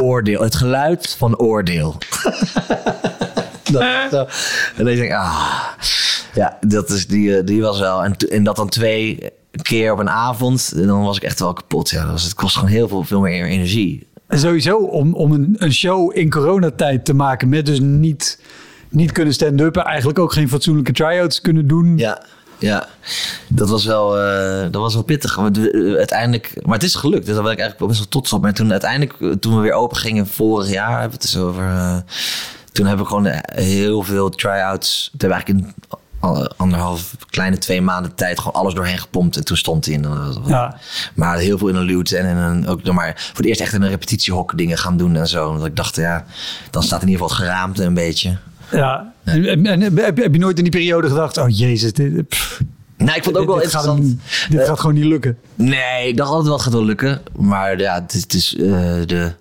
Oordeel. Het geluid van oordeel. En dan denk ik, ah. Ja, dat is, die, eh, die was wel. En, en dat dan twee keer op een avond. en Dan was ik echt wel kapot. Ja, dat was, het kost gewoon heel veel, veel meer energie. En sowieso om, om een, een show in coronatijd te maken met dus niet, niet kunnen stand-uppen. Eigenlijk ook geen fatsoenlijke try-outs kunnen doen. Ja, ja. Dat was wel, eh, dat was wel pittig. Eh, uiteindelijk, maar het is gelukt. Dus daar ben ik eigenlijk best wel trots op. Maar toen uiteindelijk, toen we weer open gingen vorig jaar, hebben we het dus over. toen hebben we gewoon heel veel try-outs. Toen eigenlijk in anderhalf, kleine twee maanden tijd gewoon alles doorheen gepompt. En toen stond hij in. Was- Ja. Maar heel veel in een luwte en in een, ook nog maar voor het eerst echt in een repetitiehok dingen gaan doen en zo. Want ik dacht, ja, dan staat in ieder geval het geraamte een beetje. Ja. En, heb, heb je nooit in die periode gedacht, oh jezus, dit, pff, Nou, ik vond het ook wel dit, gaat, interessant. hem- dit Eh, gaat gewoon niet lukken. Nee, ik dacht altijd wel het gaat wel lukken. Maar ja, het is, het is, eh, de,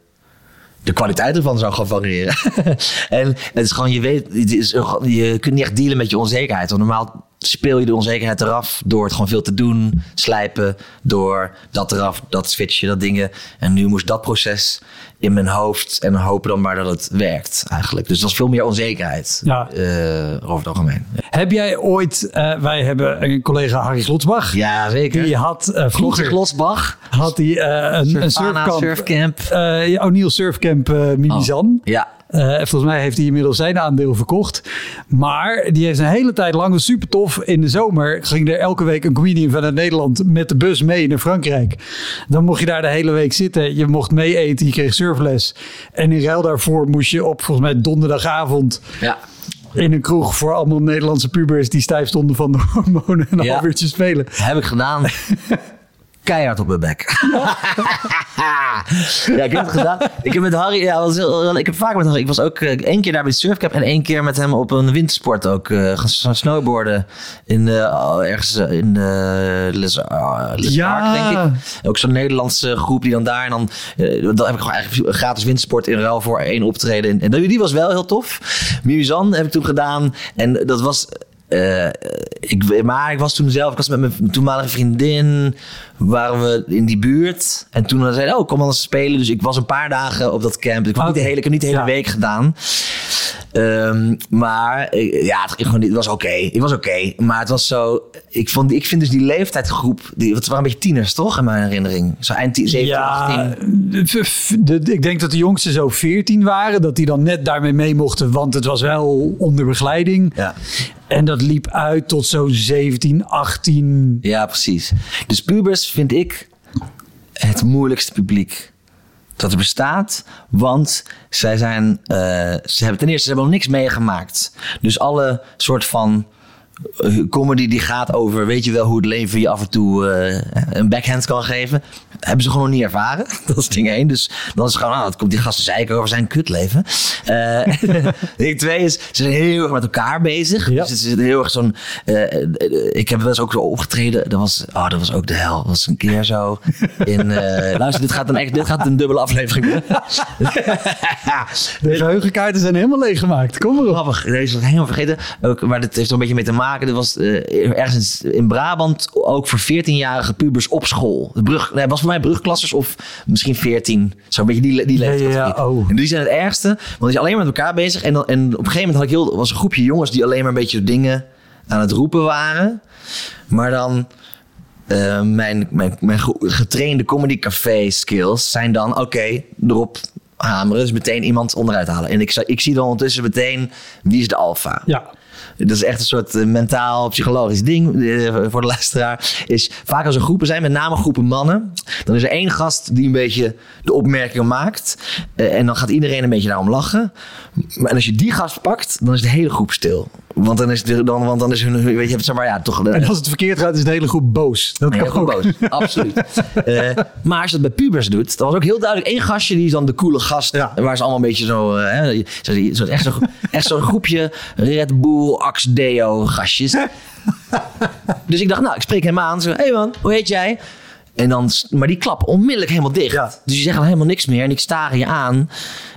de kwaliteit ervan zou gewoon variëren. en het is gewoon, je weet, het is, je kunt niet echt dealen met je onzekerheid. Want normaal speel je de onzekerheid eraf door het gewoon veel te doen, slijpen, door dat eraf, dat switchen, dat dingen. En nu moest dat proces in mijn hoofd en hopen dan maar dat het werkt eigenlijk. Dus dat was veel meer onzekerheid Ja. eh, over het algemeen. Heb jij ooit, eh, wij hebben een collega Harry Slotsbach. Ja, zeker. Die had eh, Vroeger Glosbach. had hij een, een surfkamp. surfcamp. eh, ja, O'Neill Surfcamp eh Mimizan. Ja. Eh, volgens mij heeft hij inmiddels zijn aandeel verkocht. Maar die heeft een hele tijd lang, is super tof. In de zomer ging er elke week een comedian vanuit Nederland met de bus mee naar Frankrijk. Dan mocht je daar de hele week zitten. Je mocht mee eten, je kreeg surfles. En in ruil daarvoor moest je op volgens mij donderdagavond Ja. in een kroeg voor allemaal Nederlandse pubers die stijf stonden van de hormonen een Ja. half uurtje spelen. Heb ik gedaan. keihard op mijn bek. ja, ik heb het gedaan. Ik heb met Harry, ja, was heel- ik heb vaak met Harry, ik was ook eh, één keer daar bij de surfcap en één keer met hem op een wintersport ook eh, gaan snowboarden in eh, oh, ergens in uh, Les, uh, Les Ja. Arc, denk ik. Ook zo'n Nederlandse groep die dan daar en dan, eh, dan heb ik gewoon eigenlijk gratis wintersport in ruil voor één optreden. En, en die was wel heel tof. Mimizan heb ik toen gedaan en dat was eh, ik, maar ik was toen zelf, ik was met mijn toenmalige vriendin, waren we in die buurt. En toen zeiden oh, kom anders spelen. Dus ik was een paar dagen op dat camp. Ik, was niet de hele, ik heb niet de hele Ja. week gedaan. Ehm, maar ja, het, ging gewoon niet- het was oké. Het was oké. Maar het was zo. Ik, vond, ik vind dus die leeftijdsgroep. Die, het waren een beetje tieners, toch? In mijn herinnering. Zo eind 10, 17, 18. f- f- de- ik denk dat de jongsten zo 14 waren. Dat die dan net daarmee mee mochten. Want het was wel onder begeleiding. Ja. En dat liep uit tot zo 17, 18. Ja, precies. Dus pubers vind ik het moeilijkste publiek dat er bestaat. Want zij zijn, eh, ze hebben ten eerste ze hebben nog niks meegemaakt. Dus alle soort van comedy die gaat over, weet je wel hoe het leven je af en toe eh, een backhand kan geven. Hebben ze gewoon nog niet ervaren. Dat is ding één. Dus dan is het gewoon, nou, dat komt die gasten zeiken over zijn kutleven. Eh ding twee is, ze zijn heel erg met elkaar bezig. Ja. Dus het is heel erg zo'n, eh, ik heb wel eens ook zo opgetreden. Dat was, oh, dat was ook de hel. Dat was een keer zo in, luister, dit gaat een, echt, dit gaat een dubbele aflevering worden. De geheugenkaarten zijn helemaal leeggemaakt. Kom maar op. Grappig, deze was ik helemaal vergeten. Ook, maar dit heeft er een beetje mee te maken. Dit was eh, ergens in, Brabant ook voor 14-jarige pubers op school. De brug, nee, was voor mij brugklassers of misschien 14. Zo'n beetje die, die leeftijd. ja, ja, oh. En die zijn het ergste, want die zijn alleen maar met elkaar bezig. En, dan, en op een gegeven moment had ik heel, was een groepje jongens die alleen maar een beetje dingen aan het roepen waren. Maar dan eh, mijn, mijn, mijn ge- getrainde comedy café skills zijn dan oké, erop hameren. Dus meteen iemand onderuit halen. En ik, ik zie dan ondertussen meteen wie is de alfa. Ja. Dat is echt een soort eh, mentaal, psychologisch ding eh, voor de luisteraar. Is vaak als er groepen zijn, met name groepen mannen, dan is er één gast die een beetje de opmerkingen maakt. Eh, en dan gaat iedereen een beetje daarom lachen. Maar als je die gast pakt, dan is de hele groep stil. Want dan is, de, dan, want dan is hun, weet je, zeg maar, ja, toch. En als het verkeerd gaat, is de hele groep boos. Dat kan ook. boos. Absoluut. Maar als je dat bij pubers doet, dan was ook heel duidelijk één gastje die is dan de coole gast. Ja. Waar ze allemaal een beetje zo, hè, zo, zo, echt zo'n echt zo'n groepje Red Bull, Axe Deo gastjes. dus ik dacht, nou, ik spreek hem aan. Zo, hey man, hoe heet jij? En dan, maar die klappen onmiddellijk helemaal dicht. Ja. Dus die zeggen dan helemaal niks meer en ik staren je aan.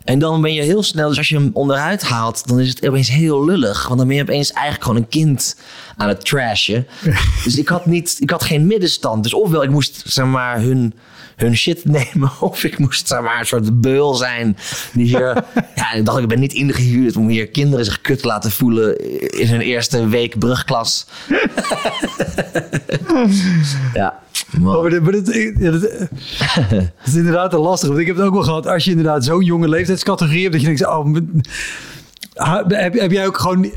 En dan ben je heel snel, dus als je hem onderuit haalt, dan is het opeens heel lullig. Want dan ben je opeens eigenlijk gewoon een kind aan het trashen. dus ik had, niet, ik had geen middenstand. Dus ofwel ik moest zeg maar hun, hun shit nemen, of ik moest zeg maar een soort beul zijn. Die hier, ja, ik dacht ik ben niet ingehuurd om hier kinderen zich kut te laten voelen in hun eerste week brugklas. ja. man. Oh, maar dit- maar dit- ja, dit- Het is inderdaad een lastig. Want ik heb het ook wel gehad. Als je inderdaad zo'n jonge leeftijdscategorie hebt. Dat je denkt, oh, heb, heb jij ook gewoon...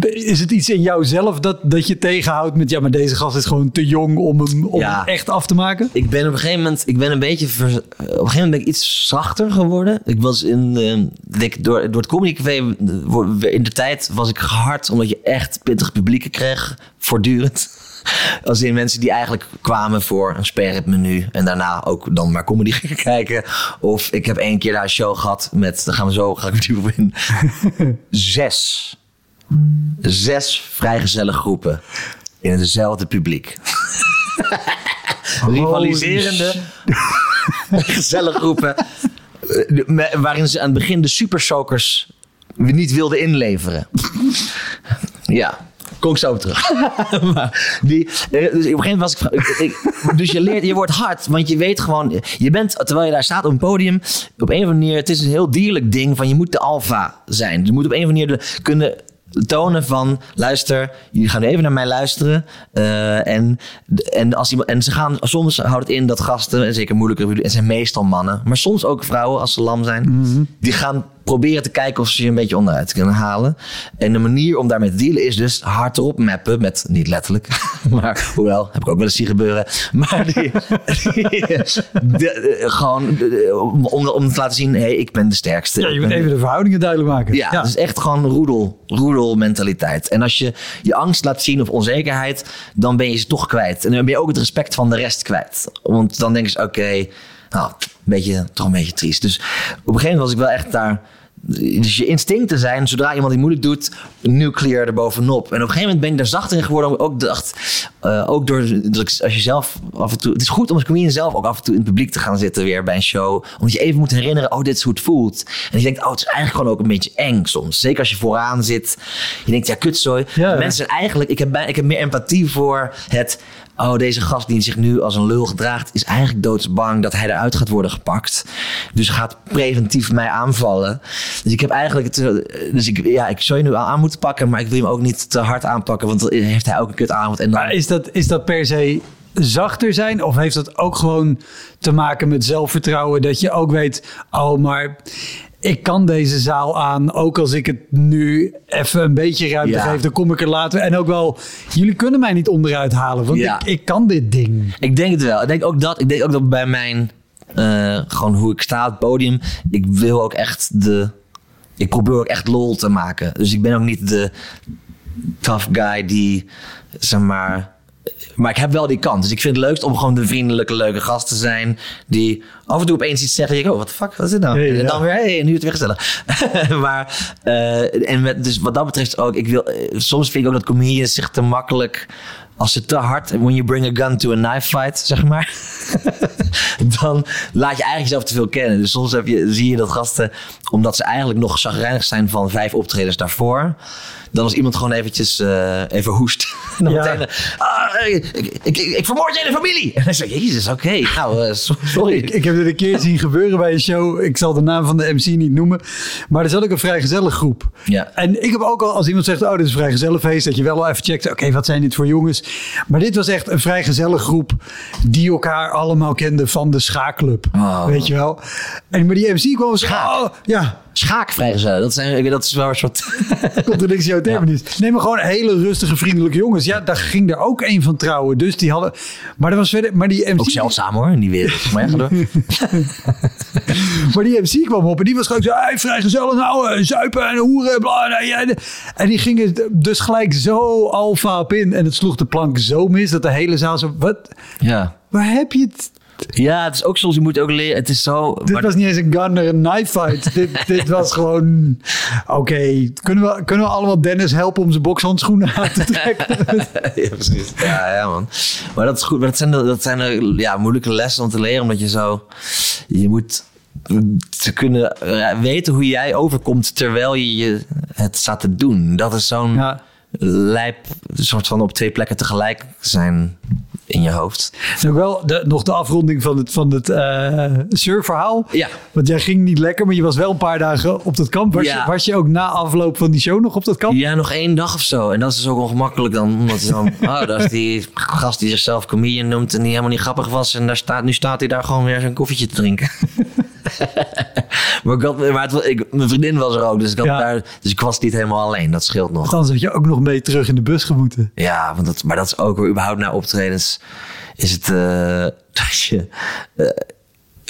Is het iets in jouzelf dat, dat je tegenhoudt met... Ja, maar deze gast is gewoon te jong om hem, om Ja. hem echt af te maken? Ik ben op een gegeven moment, ik ben een beetje, vers- op een gegeven moment ben ik iets zachter geworden. Ik was in, eh, denk, door, door het Comedy Café, eh, in de tijd was ik gehard, omdat je echt pittig publieken kreeg, voortdurend. Als in mensen die eigenlijk kwamen voor een sperritmenu en daarna ook dan maar comedy gingen kijken. Of ik heb één keer daar een show gehad met, daar gaan we zo, ga ik diep op in, zes. Zes vrijgezelle groepen in hetzelfde publiek. rivaliserende gezellige groepen. eh, Waarin ze aan het begin de supersokers niet wilden inleveren. Ja, kom ik zo op terug. maar die, dus op een gegeven moment was ik, Dus je leert, je wordt hard, want je weet gewoon. Je bent, terwijl je daar staat op een podium, op een of andere manier. Het is een heel dierlijk ding van je moet de alfa zijn. Je moet op een of andere manier de, kunnen tonen van luister, jullie gaan even naar mij luisteren. eh, en, en, als iemand, en ze gaan, soms houdt het in dat gasten, en zeker moeilijke en zijn meestal mannen, maar soms ook vrouwen als ze lam zijn, die gaan proberen te kijken of ze je een beetje onderuit kunnen halen. En de manier om daarmee te dealen is dus hardop mappen met, niet letterlijk, maar hoewel, heb ik ook wel eens zien gebeuren. Maar die, die- de- de- gewoon de- om, om, te laten zien, hé, hey, ik ben de sterkste. Ja, je moet even de verhoudingen duidelijk maken. ja, dus echt gewoon roedel, roedelmentaliteit. En als je je angst laat zien of onzekerheid, dan ben je ze toch kwijt. En dan ben je ook het respect van de rest kwijt. Want dan denken ze, oké, nou, een beetje, toch een beetje triest. Dus op een gegeven moment was ik wel echt daar... Dus je instincten zijn, zodra iemand die moeilijk doet, nuclear erbovenop. En op een gegeven moment ben ik daar zachter in geworden. Omdat ik ook dacht, eh, ook door, als je zelf af en toe... Het is goed om als comedian zelf ook af en toe in het publiek te gaan zitten weer bij een show. Omdat je even moet herinneren, oh, dit is hoe het voelt. En je denkt, oh, het is eigenlijk gewoon ook een beetje eng soms. Zeker als je vooraan zit. Je denkt, ja, kutzooi. Ja, ja. Mensen zijn eigenlijk, ik heb, bij- ik heb meer empathie voor het... Oh, deze gast die zich nu als een lul gedraagt, is eigenlijk doodsbang dat hij eruit gaat worden gepakt. Dus gaat preventief mij aanvallen. Dus ik heb eigenlijk Dus ik, ja, ik zou je nu aan moeten pakken, maar ik wil hem ook niet te hard aanpakken, want dan heeft hij ook een kutavond. En dan, Maar is dat, is dat per se zachter zijn? Of heeft dat ook gewoon te maken met zelfvertrouwen? Dat je ook weet, oh, maar ik kan deze zaal aan. Ook als ik het nu even een beetje ruimte Ja. geef, dan kom ik er later. En ook wel, jullie kunnen mij niet onderuit halen, want Ja. ik, ik kan dit ding. Ik denk het wel. Ik denk ook dat, ik denk ook dat bij mijn, eh, gewoon hoe ik sta op het podium, ik wil ook echt de, ik probeer ook echt lol te maken. Dus ik ben ook niet de tough guy die, zeg maar, maar ik heb wel die kant. Dus ik vind het leukst om gewoon de vriendelijke, leuke gast te zijn. Die af en toe opeens iets zeggen. En je, oh, wat de fuck, wat is dit nou? Hey, en ja. dan weer, hey, nu het weer gezellig. maar, eh, en met, dus wat dat betreft ook. Ik wil, eh, soms vind ik ook dat comedians zich te makkelijk... Als ze te hard, when you bring a gun to a knife fight, zeg maar. dan laat je eigenlijk jezelf te veel kennen. Dus soms heb je, zie je dat gasten, omdat ze eigenlijk nog chagrijnig zijn van vijf optredens daarvoor. Dan als iemand gewoon eventjes eh, even hoest. En dan Ja. meteen, ah, ik, ik, ik, vermoord je hele familie. En dan zeg je, jezus, oké, nou, eh, so- sorry. Ik, ik heb dit een keer zien gebeuren bij een show. Ik zal de naam van de MC niet noemen. Maar er zat ook een vrijgezelle groep. Ja. En ik heb ook al, als iemand zegt, oh, dit is een vrijgezellenfeest, dat je wel al even checkt, oké, wat zijn dit voor jongens? Maar dit was echt een vrijgezelle groep die elkaar allemaal kenden van de schaakclub. Oh. Weet je wel? En maar die MC kwam Schaak. oh, ja, Schaakvrijgezellen, dat, zijn, dat is wel een soort... contradictie uit terminis. Nee, maar gewoon hele rustige, vriendelijke jongens. Ja, daar ging er ook een van trouwen. Dus die hadden, maar er was verder, maar die MC... Ook zeldzaam hoor, die wereld. Maar ja. Maar die MC kwam op en die was gewoon zo, hey, vrijgezel, nou, eh, zuipen en hoeren, bla. En die gingen dus gelijk zo alfa op in. En het sloeg de plank zo mis dat de hele zaal zo, wat, Ja. waar heb je het? Ja, het is ook soms, je moet ook leren, het is zo... Dit maar- was niet eens een gunner, een knife fight. dit, dit was gewoon, oké, kunnen, we, kunnen we allemaal Dennis helpen om zijn bokshandschoenen aan te trekken? ja, precies. Ja, ja, man. Maar dat is goed. Maar dat zijn, de- dat zijn de, ja, moeilijke lessen om te leren. Omdat je zo... Je moet te kunnen weten hoe jij overkomt terwijl je, je het staat te doen. Dat is zo'n Ja. lijp, een soort van op twee plekken tegelijk zijn in je hoofd. Ook wel de, nog de afronding van het, van het eh surfverhaal. Ja. Want jij ging niet lekker, maar je was wel een paar dagen op dat kamp. Was, Ja. je, was je ook na afloop van die show nog op dat kamp? Ja, nog één dag of zo. En dat is dus ook ongemakkelijk dan. Omdat dan, oh, dat is die gast die zichzelf comedian noemt en die helemaal niet grappig was. En daar staat, nu staat hij daar gewoon weer zijn koffietje te drinken. maar ik had, maar het, ik, mijn vriendin was er ook, dus ik, had Ja. daar, dus ik was niet helemaal alleen. Dat scheelt nog. Dan had je ook nog mee terug in de bus gemoeten. Ja, want dat, maar dat is ook weer überhaupt na optredens. Is het eh, dat je. eh,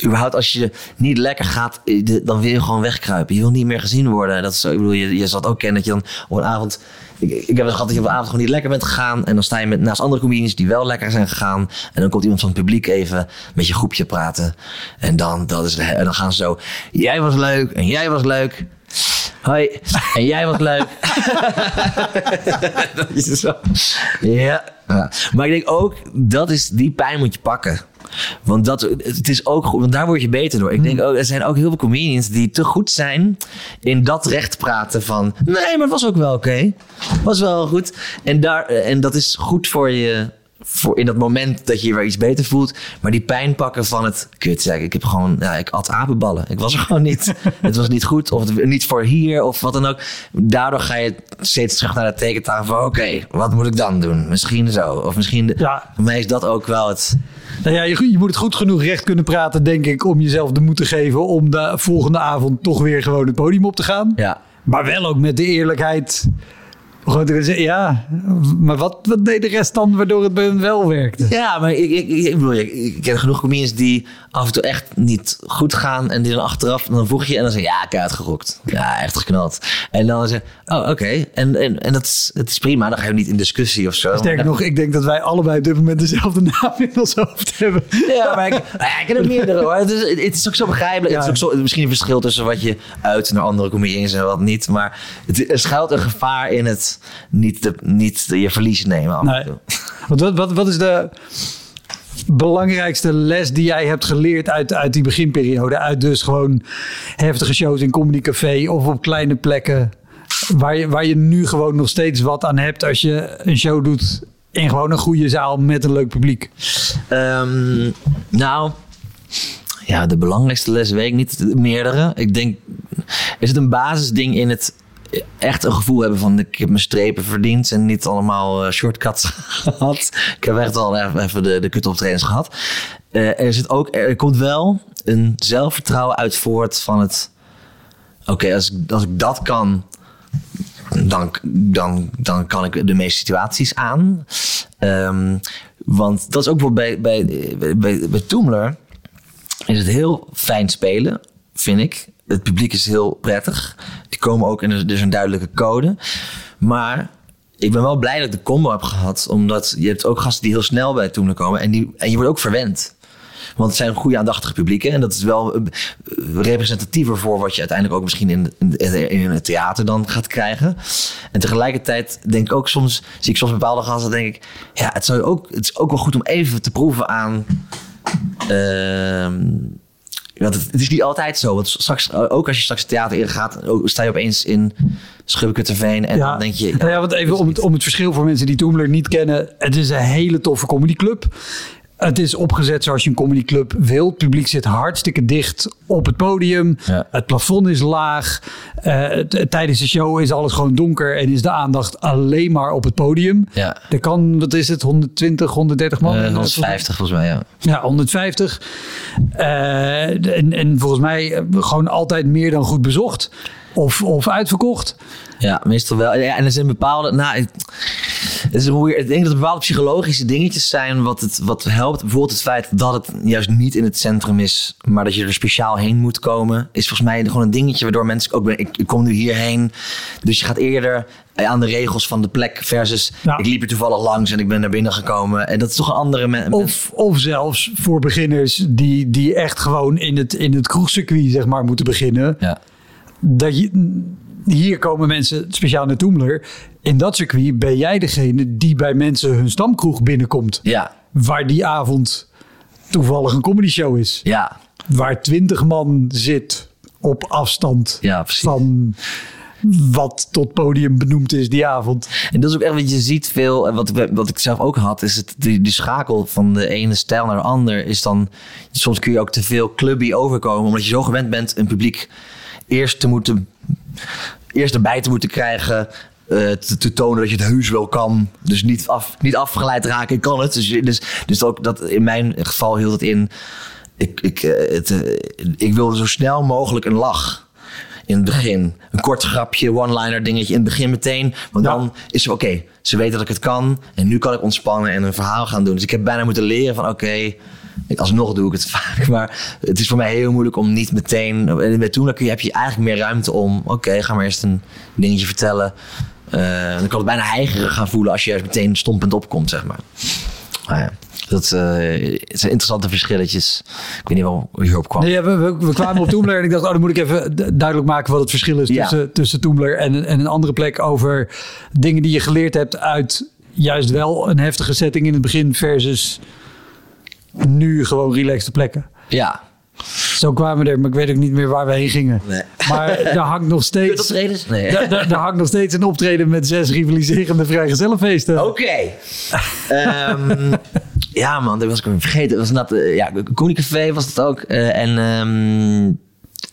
überhaupt als je niet lekker gaat, eh, dan wil je gewoon wegkruipen. Je wil niet meer gezien worden. Dat is zo, ik bedoel, je, je zal het ook kennen dat je dan op een avond. Ik, ik heb het gehad dat je op een avond gewoon niet lekker bent gegaan. En dan sta je met, naast andere comedians die wel lekker zijn gegaan. En dan komt iemand van het publiek even met je groepje praten. En dan, dat is, de- en dan gaan ze zo. Jij was leuk en jij was leuk. Hoi, en jij was leuk. dat is zo. Ja. ja. Maar ik denk ook, dat is, die pijn moet je pakken. Want dat, het is ook goed, want daar word je beter door. Ik denk ook, er zijn ook heel veel comedians die te goed zijn in dat recht praten van... Nee, maar het was ook wel oké. Was wel goed. En, daar, en dat is goed voor je, voor in dat moment dat je je weer iets beter voelt. Maar die pijn pakken van het kut. Ja, ik heb gewoon, ja, ik at apenballen. Ik was er gewoon niet. het was niet goed of het, niet voor hier of wat dan ook. Daardoor ga je steeds terug naar de tekentafel van oké, wat moet ik dan doen? Misschien zo. Of misschien, Ja. voor mij is dat ook wel het... Nou ja, je, je moet het goed genoeg recht kunnen praten, denk ik, om jezelf de moed te geven om de volgende avond toch weer gewoon het podium op te gaan. Ja, Maar wel ook met de eerlijkheid. Zeggen, ja, maar wat, wat deed de rest dan waardoor het bij hen wel werkte? Ja, maar ik, ik, ik, bedoel, ik ken genoeg comedians die af en toe echt niet goed gaan. En die dan achteraf, dan voeg je en dan zeg je, ja, ik heb uitgerokt. Ja, echt geknald. En dan zeg je, oh, oké. En, en, en dat, is, dat is prima, dan ga je niet in discussie of zo. Sterker Maar- nog, ik denk dat wij allebei op dit moment dezelfde naam in ons hoofd hebben. Ja, maar ik, ken er meerdere hoor. Het is, het is ook zo begrijpelijk. Ja. Het is ook zo, misschien een verschil tussen wat je uit naar andere comedians en wat niet. Maar het, er schuilt een gevaar in het niet, de, niet de, je verlies nemen af en toe. Wat, wat, wat is de belangrijkste les die jij hebt geleerd uit, uit die beginperiode? Uit dus gewoon heftige shows in Comedy Café of op kleine plekken. Waar je, waar je nu gewoon nog steeds wat aan hebt als je een show doet in gewoon een goede zaal met een leuk publiek. Ehm, nou, ja, de belangrijkste les weet ik niet. Meerdere. Ik denk, is het een basisding in het echt een gevoel hebben van ik heb mijn strepen verdiend en niet allemaal eh, shortcuts gehad. Ik heb echt al even, de, de kut-optredens gehad. Eh, er, zit ook, er komt wel een zelfvertrouwen uit voort van het... Oké, als, ik- als ik dat kan, dan, dan, dan kan ik de meeste situaties aan. Ehm, want dat is ook wel bij, bij, bij, bij, bij Toomler is het heel fijn spelen, vind ik. Het publiek is heel prettig. Komen ook in een, dus een duidelijke code. Maar ik ben wel blij dat ik de combo heb gehad. Omdat je hebt ook gasten die heel snel bij Toomler komen. En, die, en je wordt ook verwend. Want het zijn goede aandachtige publieken. En dat is wel eh, representatiever voor wat je uiteindelijk ook misschien in, in, in het theater dan gaat krijgen. En tegelijkertijd denk ik ook soms, zie ik soms bepaalde gasten, denk ik, ja, het, zou ook, het is ook wel goed om even te proeven aan. ehm, want het, het is niet altijd zo. Want straks, ook als je straks het theater ingaat, ook sta je opeens in Schubbekutterveen. En dan denk je. Nou ja, want even om het, om het verschil voor mensen die Toomler niet kennen. Het is een hele toffe comedyclub. Het is opgezet zoals je een comedyclub wilt. Het publiek zit hartstikke dicht op het podium. Ja. Het plafond is laag. Eh, tijdens de show is alles gewoon donker en is de aandacht alleen maar op het podium. Ja. Er kan, wat is het, 120, 130 man? Eh, 150 volgens mij, ja. Ja, 150. Eh, en, en volgens mij eh, gewoon altijd meer dan goed bezocht. Of, of uitverkocht. Ja, meestal wel. Ja, en er zijn bepaalde. Nou, het is een weird- ik denk dat er bepaalde psychologische dingetjes zijn wat het wat helpt. Bijvoorbeeld het feit dat het juist niet in het centrum is, maar dat je er speciaal heen moet komen, is volgens mij gewoon een dingetje waardoor mensen ook. Ik, ik kom nu hierheen, dus je gaat eerder aan de regels van de plek versus Ja. ik liep er toevallig langs en ik ben naar binnen gekomen. En dat is toch een andere. Of, of zelfs voor beginners die, die echt gewoon in het, in het kroegcircuit zeg maar, moeten beginnen. Ja. Dat je, hier komen mensen speciaal naar Toemler. In dat circuit ben jij degene die bij mensen hun stamkroeg binnenkomt. Ja, Waar die avond toevallig een comedy show is. ja, Waar twintig man zit op afstand Ja, van wat tot podium benoemd is die avond. En dat is ook echt wat je ziet veel. En wat, ik- wat ik zelf ook had, is het, die, die schakel van de ene stijl naar de ander. Is dan, soms kun je ook te veel clubby overkomen. Omdat je zo gewend bent een publiek eerst te moeten, eerst erbij te moeten krijgen. eh, te, te tonen dat je het heus wel kan. Dus niet, af, niet afgeleid raken, ik kan het. Dus, dus, dus ook dat in mijn geval hield het in. Ik, ik, eh, het, eh, ik wilde zo snel mogelijk een lach in het begin. Een kort grapje, one-liner dingetje in het begin meteen. Want Ja. dan is het oké, ze weten dat ik het kan. En nu kan ik ontspannen en een verhaal gaan doen. Dus ik heb bijna moeten leren van oké, alsnog doe ik het vaak. Maar het is voor mij heel moeilijk om niet meteen... En bij toen heb je eigenlijk meer ruimte om... Oké, ga maar eerst een dingetje vertellen. Eh, dan kan het bijna heigerig gaan voelen als je juist meteen stompend opkomt, zeg maar. Maar ja, dat eh, het zijn interessante verschilletjes. Ik weet niet wel hoe je hierop kwam. Nee, ja, we, we, we kwamen op Toomler en ik dacht, oh, dan moet ik even duidelijk maken wat het verschil is Ja. tussen, tussen Toomler en, en een andere plek over dingen die je geleerd hebt uit juist wel een heftige setting in het begin versus nu gewoon relaxte plekken. Ja. Zo kwamen we er, maar ik weet ook niet meer waar we heen gingen. Nee. Maar daar hangt nog steeds... optredens? Nee. Daar, daar, daar hangt nog steeds een optreden met zes rivaliserende vrijgezellenfeesten. Oké. Ehm, ja, man, dat was ik vergeten. Dat was dat, ja, Koenicafé was het ook. Eh, en ehm,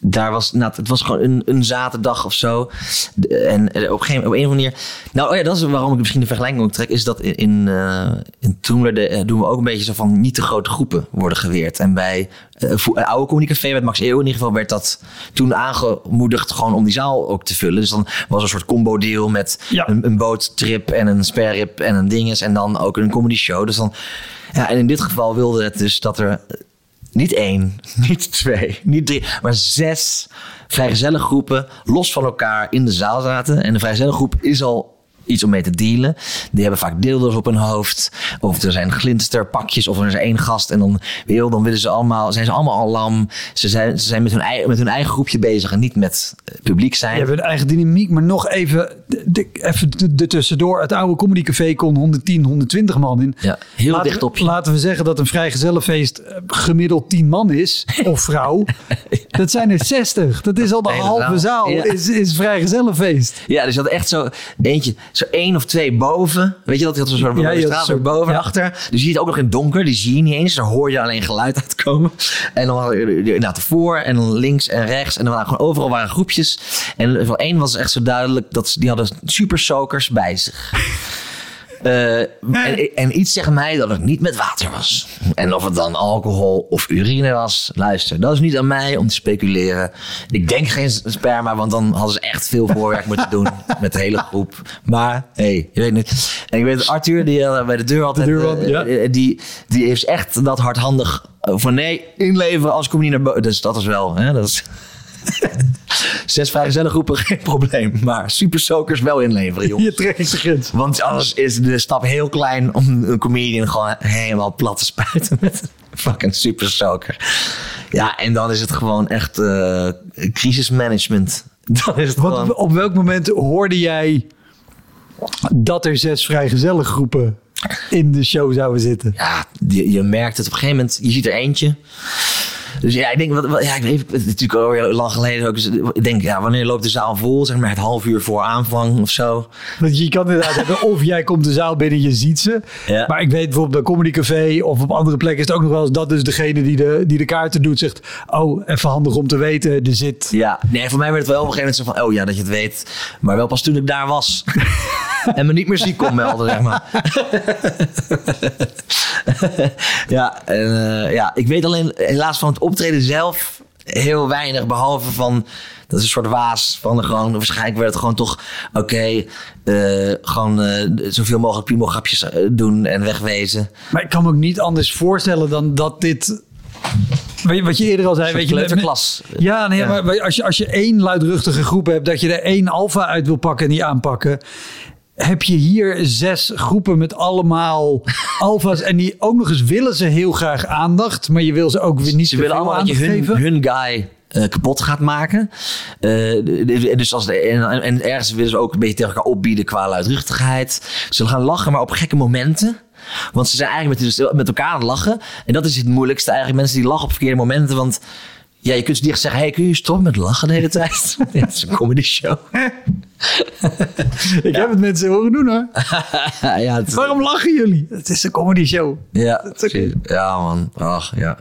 daar was, nou, het was gewoon een, een zaterdag of zo. De- En eh, op een gegeven op een of andere manier. Nou, oh ja, dat is waarom ik misschien de vergelijking ook trek. Is dat in, in, eh, in Toemler eh, doen we ook een beetje zo van niet te grote groepen worden geweerd. En bij vo- eh, oude Communicafé met Max Eeuw in ieder geval werd dat toen aangemoedigd gewoon om die zaal ook te vullen. Dus dan was er een soort combo deal met Ja. een, een boottrip en een sperrip en een dinges. En dan ook een comedy show. Dus dan, ja, en in dit geval wilde het dus dat er niet één, niet twee, niet drie, maar zes vrijgezellengroepen los van elkaar in de zaal zaten. En de vrijgezellengroep is al iets om mee te dealen. Die hebben vaak deelders op hun hoofd. Of er zijn glinsterpakjes. Of er is één gast. En dan, wil, dan willen ze allemaal, zijn ze allemaal al lam. Ze zijn, ze zijn met, hun eigen, met hun eigen groepje bezig. En niet met eh, publiek zijn. Je hebt een eigen dynamiek, maar nog even, de, even de, tussendoor. Het oude comedycafé kon 110, 120 man in. Ja, heel laten dicht op je. Laten we zeggen dat een vrijgezellenfeest eh, gemiddeld 10 man is, of vrouw. Dat zijn er 60. Dat is al de halve zaal. Ja. is, is vrijgezellenfeest. Ja, dus had echt zo eentje, zo één of twee boven. Weet je dat? Je had zo'n Ja, straat zo- boven en achter. Dus je ziet het ook nog in het donker. Die zie je niet eens. Daar hoor je alleen geluid uitkomen. En dan hadden we inderdaad voor en dan links en rechts. En dan waren gewoon overal waren groepjes. En van één was echt zo duidelijk dat ze, die hadden super soakers bij zich. Eh, en, en iets zegt mij dat het niet met water was. En of het dan alcohol of urine was. Luister, dat is niet aan mij om te speculeren. Ik denk geen sperma, want dan hadden ze echt veel voorwerk moeten doen met de hele groep. Maar, hé, hey, je weet niet. En ik weet dat Arthur, die eh, bij de deur altijd... eh, ja. die, die heeft echt dat hardhandig van nee, inleveren als ik kom niet naar boven. Dus dat is wel, hè, dat is... Zes vrijgezellengroepen, geen probleem. Maar super soakers wel inleveren, joh. Hier trek ik de grens. Want anders is de stap heel klein om een comedian gewoon helemaal plat te spuiten met een fucking super soaker. Ja, en dan is het gewoon echt eh crisismanagement. Dan is het Wat, gewoon... op welk moment hoorde jij dat er zes vrijgezellengroepen in de show zouden zitten? Ja, je, je merkt het op een gegeven moment. Je ziet er eentje. Dus ja, ik denk, wat, wat- ja, ik weet het is natuurlijk al heel lang geleden ook. Dus ik denk, ja, wanneer loopt de zaal vol? Zeg maar het half uur voor aanvang of zo. Want je kan inderdaad hebben, of jij komt de zaal binnen, je ziet ze. Ja. Maar ik weet bijvoorbeeld bij Comedy Café of op andere plekken is het ook nog wel eens dat dus degene die de, die de kaarten doet zegt, oh, even handig om te weten, er zit... Ja, nee, voor mij werd het wel op een gegeven moment zo van, oh ja, dat je het weet. Maar wel pas toen ik daar was. en me niet meer ziek kon melden, zeg maar. ja, en, eh, ja, ik weet alleen helaas van het optreden zelf heel weinig. Behalve van, dat is een soort waas van de gewoon, waarschijnlijk werd het gewoon toch, oké, eh, gewoon eh, zoveel mogelijk piemograpjes eh, doen en wegwezen. Maar ik kan me ook niet anders voorstellen dan dat dit... Weet je, Wat je eerder al zei, weet je... met- kleuterklas. Ja, nee, Ja. maar als je, als je één luidruchtige groep hebt, dat je er één alfa uit wil pakken en die aanpakken. Heb je hier zes groepen met allemaal alfa's en die ook nog eens willen ze heel graag aandacht, maar je wil ze ook weer niet Ze willen allemaal dat je hun, geven. hun guy eh, kapot gaat maken. De- dus als de, en, en ergens willen ze ook een beetje tegen elkaar opbieden qua luidruchtigheid. Ze zullen gaan lachen, maar op gekke momenten. Want ze zijn eigenlijk met, met elkaar aan het lachen. En dat is het moeilijkste eigenlijk. Mensen die lachen op verkeerde momenten. Want ja, je kunt ze niet echt zeggen... Hey, kun je stoppen met lachen de hele tijd? Ja, het is een comedy show. Ik heb het mensen horen doen hoor. ja, het is- Waarom lachen jullie? Het is een comedy show. Ja, ja man. Ach, ja.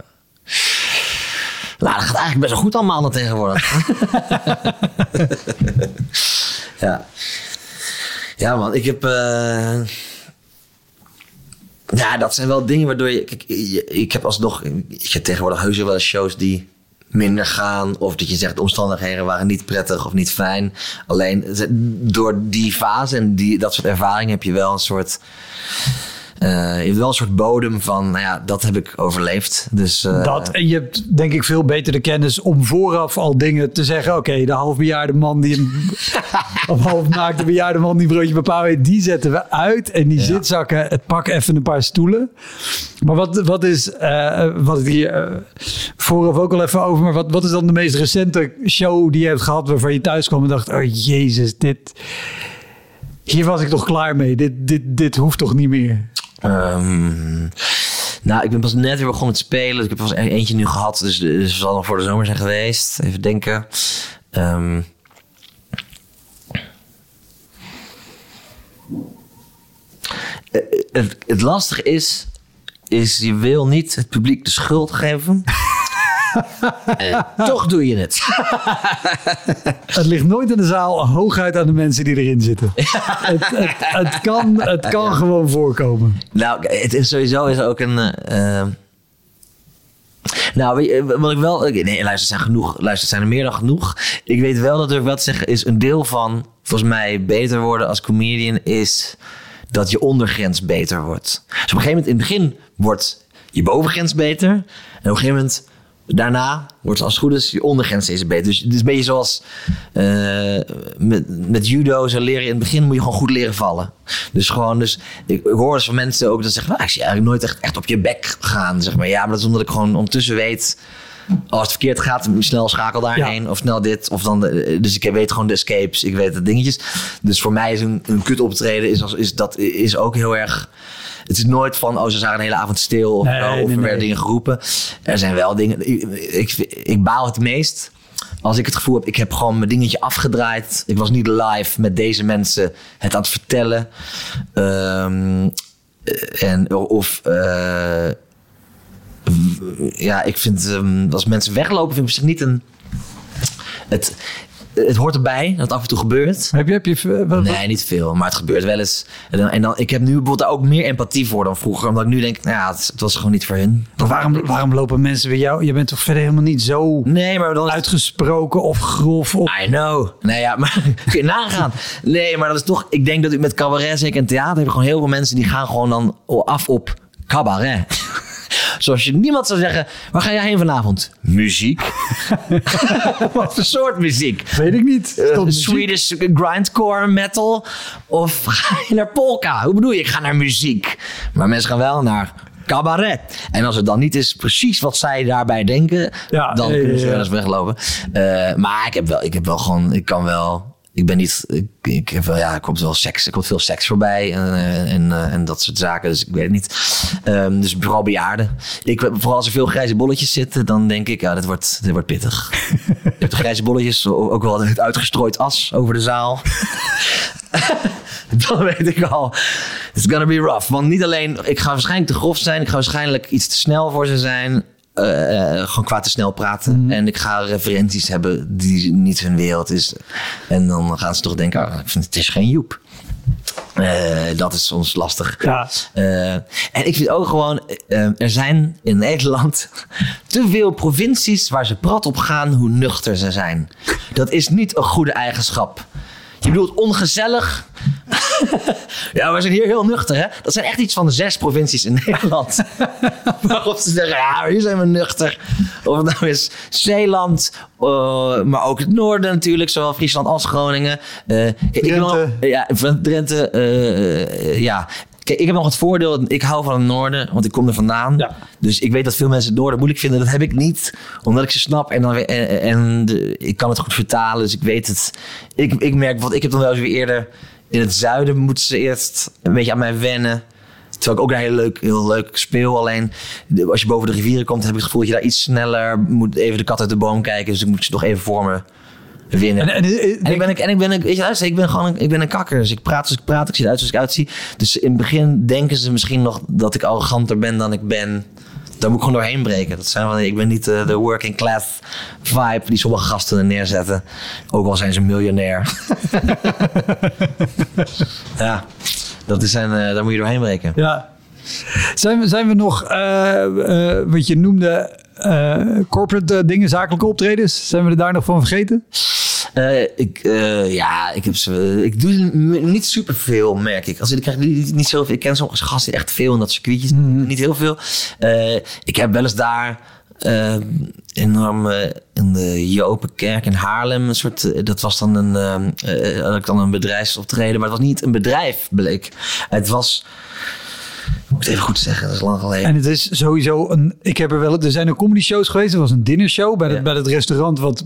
Nou, dat gaat eigenlijk best wel goed allemaal dan tegenwoordig. ja. Ja man, ik heb... eh, Ja, dat zijn wel dingen waardoor je... Kijk, ik heb alsnog... Ik heb tegenwoordig heus wel eens shows die minder gaan. Of dat je zegt, de omstandigheden waren niet prettig of niet fijn. Alleen door die fase en die, dat soort ervaring heb je wel een soort... eh, je hebt wel een soort bodem van, nou ja, dat heb ik overleefd. Dus eh, Dat, en je hebt denk ik veel beter de kennis om vooraf al dingen te zeggen. Oké, de halfbejaarde man die een... of halfnaakte bejaarde man die broodje bepaald heeft, die zetten we uit. En die zitzakken, het pak even een paar stoelen. Maar wat, wat is, eh, wat ik hier vooraf ook al even over, maar wat, wat is dan de meest recente show die je hebt gehad waarvan je thuis kwam en dacht, oh jezus, dit... Hier was ik toch klaar mee. Dit, dit, dit hoeft toch niet meer? Ehm, Nou, ik ben pas net weer begonnen te spelen. Ik heb pas e- eentje nu gehad, dus, dus zal nog voor de zomer zijn geweest. Even denken. Ehm, eh, het, het lastige is, is je wil niet het publiek de schuld geven. En toch doe je het. Het ligt nooit in de zaal, hooguit aan de mensen die erin zitten. het, het, het kan, het kan gewoon voorkomen. Nou, het is sowieso is ook een. eh, eh, nou, wat ik wel. Nee, luister, zijn genoeg. Luister, zijn er meer dan genoeg. Ik weet wel dat er wat zeggen is. Een deel van, volgens mij, beter worden als comedian is dat je ondergrens beter wordt. Dus op een gegeven moment, in het begin wordt je bovengrens beter. En op een gegeven moment, daarna wordt als het goed is, je ondergrens steeds beter. Dus het is een beetje zoals eh, met, met judo. Zo leren in het begin moet je gewoon goed leren vallen. Dus gewoon, dus ik, ik hoor eens van mensen ook dat ze zeggen, nou, ik zie eigenlijk nooit echt, echt op je bek gaan. Zeg maar. Ja, maar dat is omdat ik gewoon ondertussen weet als het verkeerd gaat, snel schakel daarheen. Of snel dit. Of dan de- dus ik weet gewoon de escapes. Ik weet de dingetjes. Dus voor mij is een, een kut optreden is, als, is, dat is ook heel erg... Het is nooit van, oh, ze zagen een hele avond stil. Of, Nee, of nee, er nee. werden dingen geroepen. Er zijn wel dingen... Ik, ik, ik baal het meest als ik het gevoel heb, ik heb gewoon mijn dingetje afgedraaid. Ik was niet live met deze mensen het aan het vertellen. Ehm, en, of... eh, ja, ik vind ehm, als mensen weglopen, vind ik op zich niet een. Het, het hoort erbij dat het af en toe gebeurt. Heb je, heb je, wat- wat- Nee, niet veel, maar het gebeurt wel eens. En dan, en dan, ik heb nu bijvoorbeeld daar ook meer empathie voor dan vroeger. Omdat ik nu denk, nou ja, het, het was gewoon niet voor hun. Maar waarom, waarom lopen mensen bij jou? Je bent toch verder helemaal niet zo Nee, maar dan uitgesproken of grof? Of... I know. Nee, ja, maar kun je nagaan. Nee, maar dat is toch... Ik denk dat ik met cabaret, zeker in theater... hebben gewoon heel veel mensen die gaan gewoon dan af op cabaret. Zoals je niemand zou zeggen... Waar ga jij heen vanavond? Muziek. Wat voor soort muziek? Weet ik niet. Muziek. Swedish grindcore metal? Of ga je naar polka? Hoe bedoel je? Ik ga naar muziek. Maar mensen gaan wel naar cabaret. En als het dan niet is precies wat zij daarbij denken, Ja, dan ja, kunnen ze wel eens weglopen. Eh, maar ik heb wel, ik heb wel gewoon, ik kan wel. Ik ben niet, ik, ik heb wel, ja, er komt wel seks, er komt veel seks voorbij en, eh, en, eh, en dat soort zaken. Dus ik weet het niet. Ehm, dus vooral bejaarden. Ik, vooral als er veel grijze bolletjes zitten, dan denk ik, ja, dit wordt, dit wordt pittig. Je hebt de grijze bolletjes, ook wel het uitgestrooid as over de zaal. Dan weet ik al, it's gonna be rough. Want niet alleen, ik ga waarschijnlijk te grof zijn. Ik ga waarschijnlijk iets te snel voor ze zijn. Eh, gewoon qua te snel praten. En ik ga referenties hebben die niet hun wereld is. En dan gaan ze toch denken, ah, ik vind het is geen Joep. Eh, dat is soms lastig. Ja. En ik vind ook gewoon, er zijn in Nederland te veel provincies waar ze prat op gaan hoe nuchter ze zijn. Dat is niet een goede eigenschap. Je bedoelt ongezellig? ja, we zijn hier heel nuchter, hè? Dat zijn echt iets van de zes provincies in Nederland. Waarop ze zeggen, ja, hier zijn we nuchter. Of het nou is Zeeland, eh, maar ook het noorden natuurlijk, zowel Friesland als Groningen. Ik wel- Drenthe. ja, Drenthe, eh, ja. Ik heb nog het voordeel, ik hou van het noorden, want ik kom er vandaan. Ja. Dus ik weet dat veel mensen het noorden moeilijk vinden. Dat heb ik niet, omdat ik ze snap en, dan, en, en de- ik kan het goed vertalen. Dus ik weet het. Ik, ik merk, want ik heb dan wel eens weer eerder in het zuiden moeten ze eerst een beetje aan mij wennen. Terwijl ik ook daar heel leuk, heel leuk speel. Alleen als je boven de rivieren komt, heb ik het gevoel dat je daar iets sneller moet even de kat uit de boom kijken. Dus ik moet ze nog even voor me winnen. En, en, eh, En ik ben, een- en ik ben, een- weet je, luister, ik ben gewoon een, ik ben een kakker. Dus ik praat zoals ik praat, ik zie eruit zoals ik uitzie. Dus in het begin denken ze misschien nog dat ik arroganter ben dan ik ben. Daar moet ik gewoon doorheen breken. Dat zijn van, ik ben niet eh, de working class vibe die sommige gasten er neerzetten. Ook al zijn ze miljonair. ja, dat is zijn, eh, daar moet je doorheen breken. Ja. Zijn we, zijn we nog, wat je noemde, corporate eh, dingen, zakelijke optredens? Zijn we er daar nog van vergeten? Eh, ik, eh, ja, ik, heb ik doe niet superveel, merk ik. Als ik krijg niet, niet zoveel. Ik ken sommige gasten echt veel in dat circuitjes. Niet heel veel. Eh, ik heb wel eens daar eh, enorm eh, in de Jopenkerk in Haarlem. Een soort, eh, dat was dan een, eh, eh, had ik dan een bedrijfsoptreden. Maar het was niet een bedrijf, bleek. Het was... Ik moet het even goed zeggen, dat is lang geleden. En het is sowieso een. Ik heb er wel. Er zijn ook comedy shows geweest. Er was een dinnershow bij, Ja. het, bij het restaurant. wat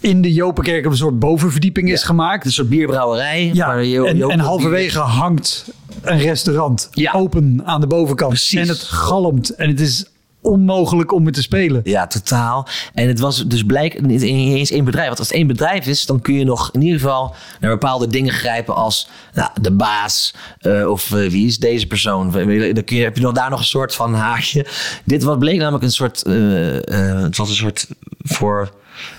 in de Jopenkerk op een soort bovenverdieping is gemaakt. een soort bierbrouwerij. Ja, en, en halverwege hangt een restaurant. Ja. Open aan de bovenkant. Precies. En het galmt. En het is onmogelijk om het te spelen. Ja, totaal. En het was dus blijk niet eens één bedrijf. Want als het één bedrijf is, dan kun je nog in ieder geval naar bepaalde dingen grijpen als nou, de baas eh, of eh, wie is deze persoon. Dan kun je, heb je nog daar nog een soort van haakje. Dit wat bleek namelijk een soort, eh, het was een soort voor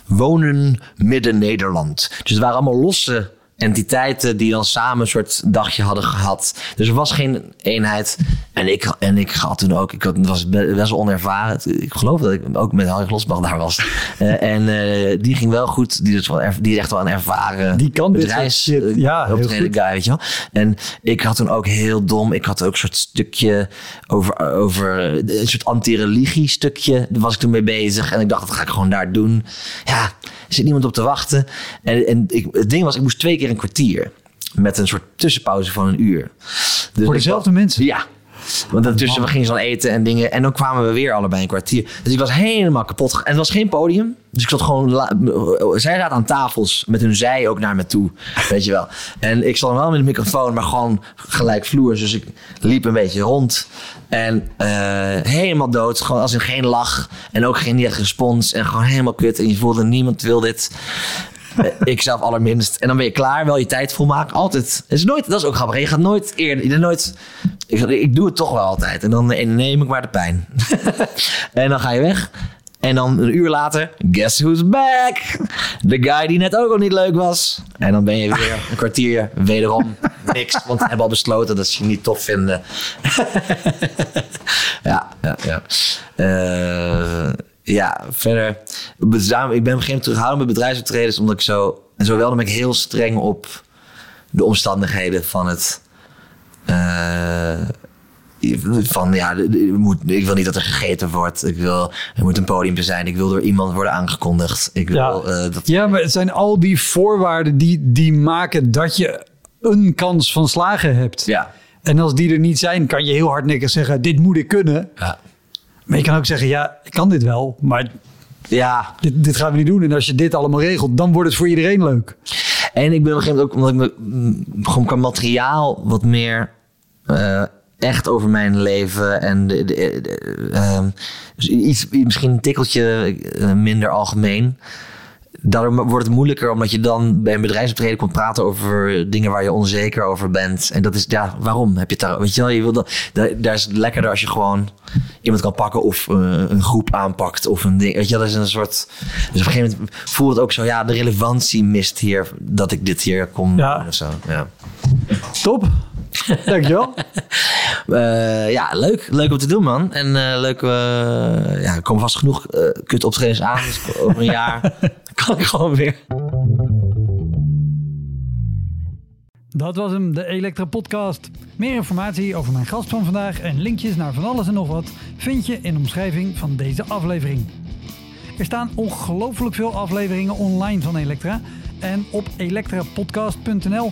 wonen midden Nederland. Dus het waren allemaal losse entiteiten die dan samen een soort dagje hadden gehad. Dus er was geen eenheid. En ik, en ik had toen ook, ik had- was be- best wel onervaren. Ik geloof dat ik ook met Harry Losbach daar was. Eh, en eh, die ging wel goed. Die is, wel die is echt wel een ervaren Die kan dit bedrijfs, shit. Ja, heel goed. guy, weet je wel. En ik had toen ook heel dom, ik had ook een soort stukje over, over eh, een soort anti-religie stukje. Daar was ik toen mee bezig. En ik dacht, dat ga ik gewoon daar doen. Ja, er zit niemand op te wachten. En, en ik, het ding was, ik moest twee keer een kwartier. Met een soort tussenpauze van een uur. Dus Voor dezelfde mensen? Ja. Want daartussen we gingen ze dan eten en dingen. En dan kwamen we weer allebei een kwartier. Dus ik was helemaal kapot. En het was geen podium. Dus ik zat gewoon... zij zaten aan tafels met hun zij ook naar me toe. Weet je wel. En ik zat wel met de microfoon, maar gewoon gelijk vloers. Dus ik liep een beetje rond. En eh, helemaal dood. Gewoon als in geen lach. En ook geen respons. En gewoon helemaal kut. En je voelde niemand wil dit. Eh, ik zelf allerminst. En dan ben je klaar, wel je tijd volmaken. Altijd. Het is nooit, dat is ook grappig. Je gaat nooit eerder. Nooit. Ik, ik doe het toch wel altijd. En dan eh, neem ik maar de pijn. en dan ga je weg. En dan een uur later, guess who's back? De guy die net ook al niet leuk was. En dan ben je weer een kwartier wederom niks. Want we hebben al besloten dat ze je niet tof vinden. ja, ja, ja. Eh, ja, verder. Daarom- Ik ben op een gegeven moment terughoudend met bedrijfsoptredens. Omdat ik zo... En zowel dan ben ik heel streng op de omstandigheden van het... eh, van ja, moet, ik wil niet dat er gegeten wordt. Ik wil, er moet een podium zijn. Ik wil door iemand worden aangekondigd. Ik wil Ja. eh, dat. Ja, maar het zijn al die voorwaarden die, die maken dat je een kans van slagen hebt. Ja. En als die er niet zijn, kan je heel hardnekkig zeggen: Dit moet ik kunnen. Ja. Maar je kan ook zeggen: Ja, ik kan dit wel, maar ja. dit, dit gaan we niet doen. En als je dit allemaal regelt, dan wordt het voor iedereen leuk. En ik ben op een gegeven moment ook, omdat ik me gewoon qua materiaal wat meer eh, echt over mijn leven en de, de- de- ehm, dus iets, misschien een tikkeltje eh, minder algemeen. Daardoor wordt het moeilijker omdat je dan bij een bedrijfsoptreden komt praten over dingen waar je onzeker over bent. En dat is, ja, waarom heb je het daar? Weet je wel, je wil dat, daar, is het lekkerder als je gewoon iemand kan pakken of eh, een groep aanpakt of een ding. Weet je, wel, dat is een soort. Dus op een gegeven moment voelt het ook zo, ja, de relevantie mist hier dat ik dit hier kom Ja. doen of zo. Ja. Top. Dankjewel. Eh, ja, leuk. Leuk om te doen, man. En eh, leuk, eh, ja, er komen vast genoeg eh kut optredens aan. Dus over een jaar kan ik gewoon weer. Dat was hem, de Elektra Podcast. Meer informatie over mijn gast van vandaag en linkjes naar van alles en nog wat vind je in de omschrijving van deze aflevering. Er staan ongelooflijk veel afleveringen online van Elektra. En op elektrapodcast.nl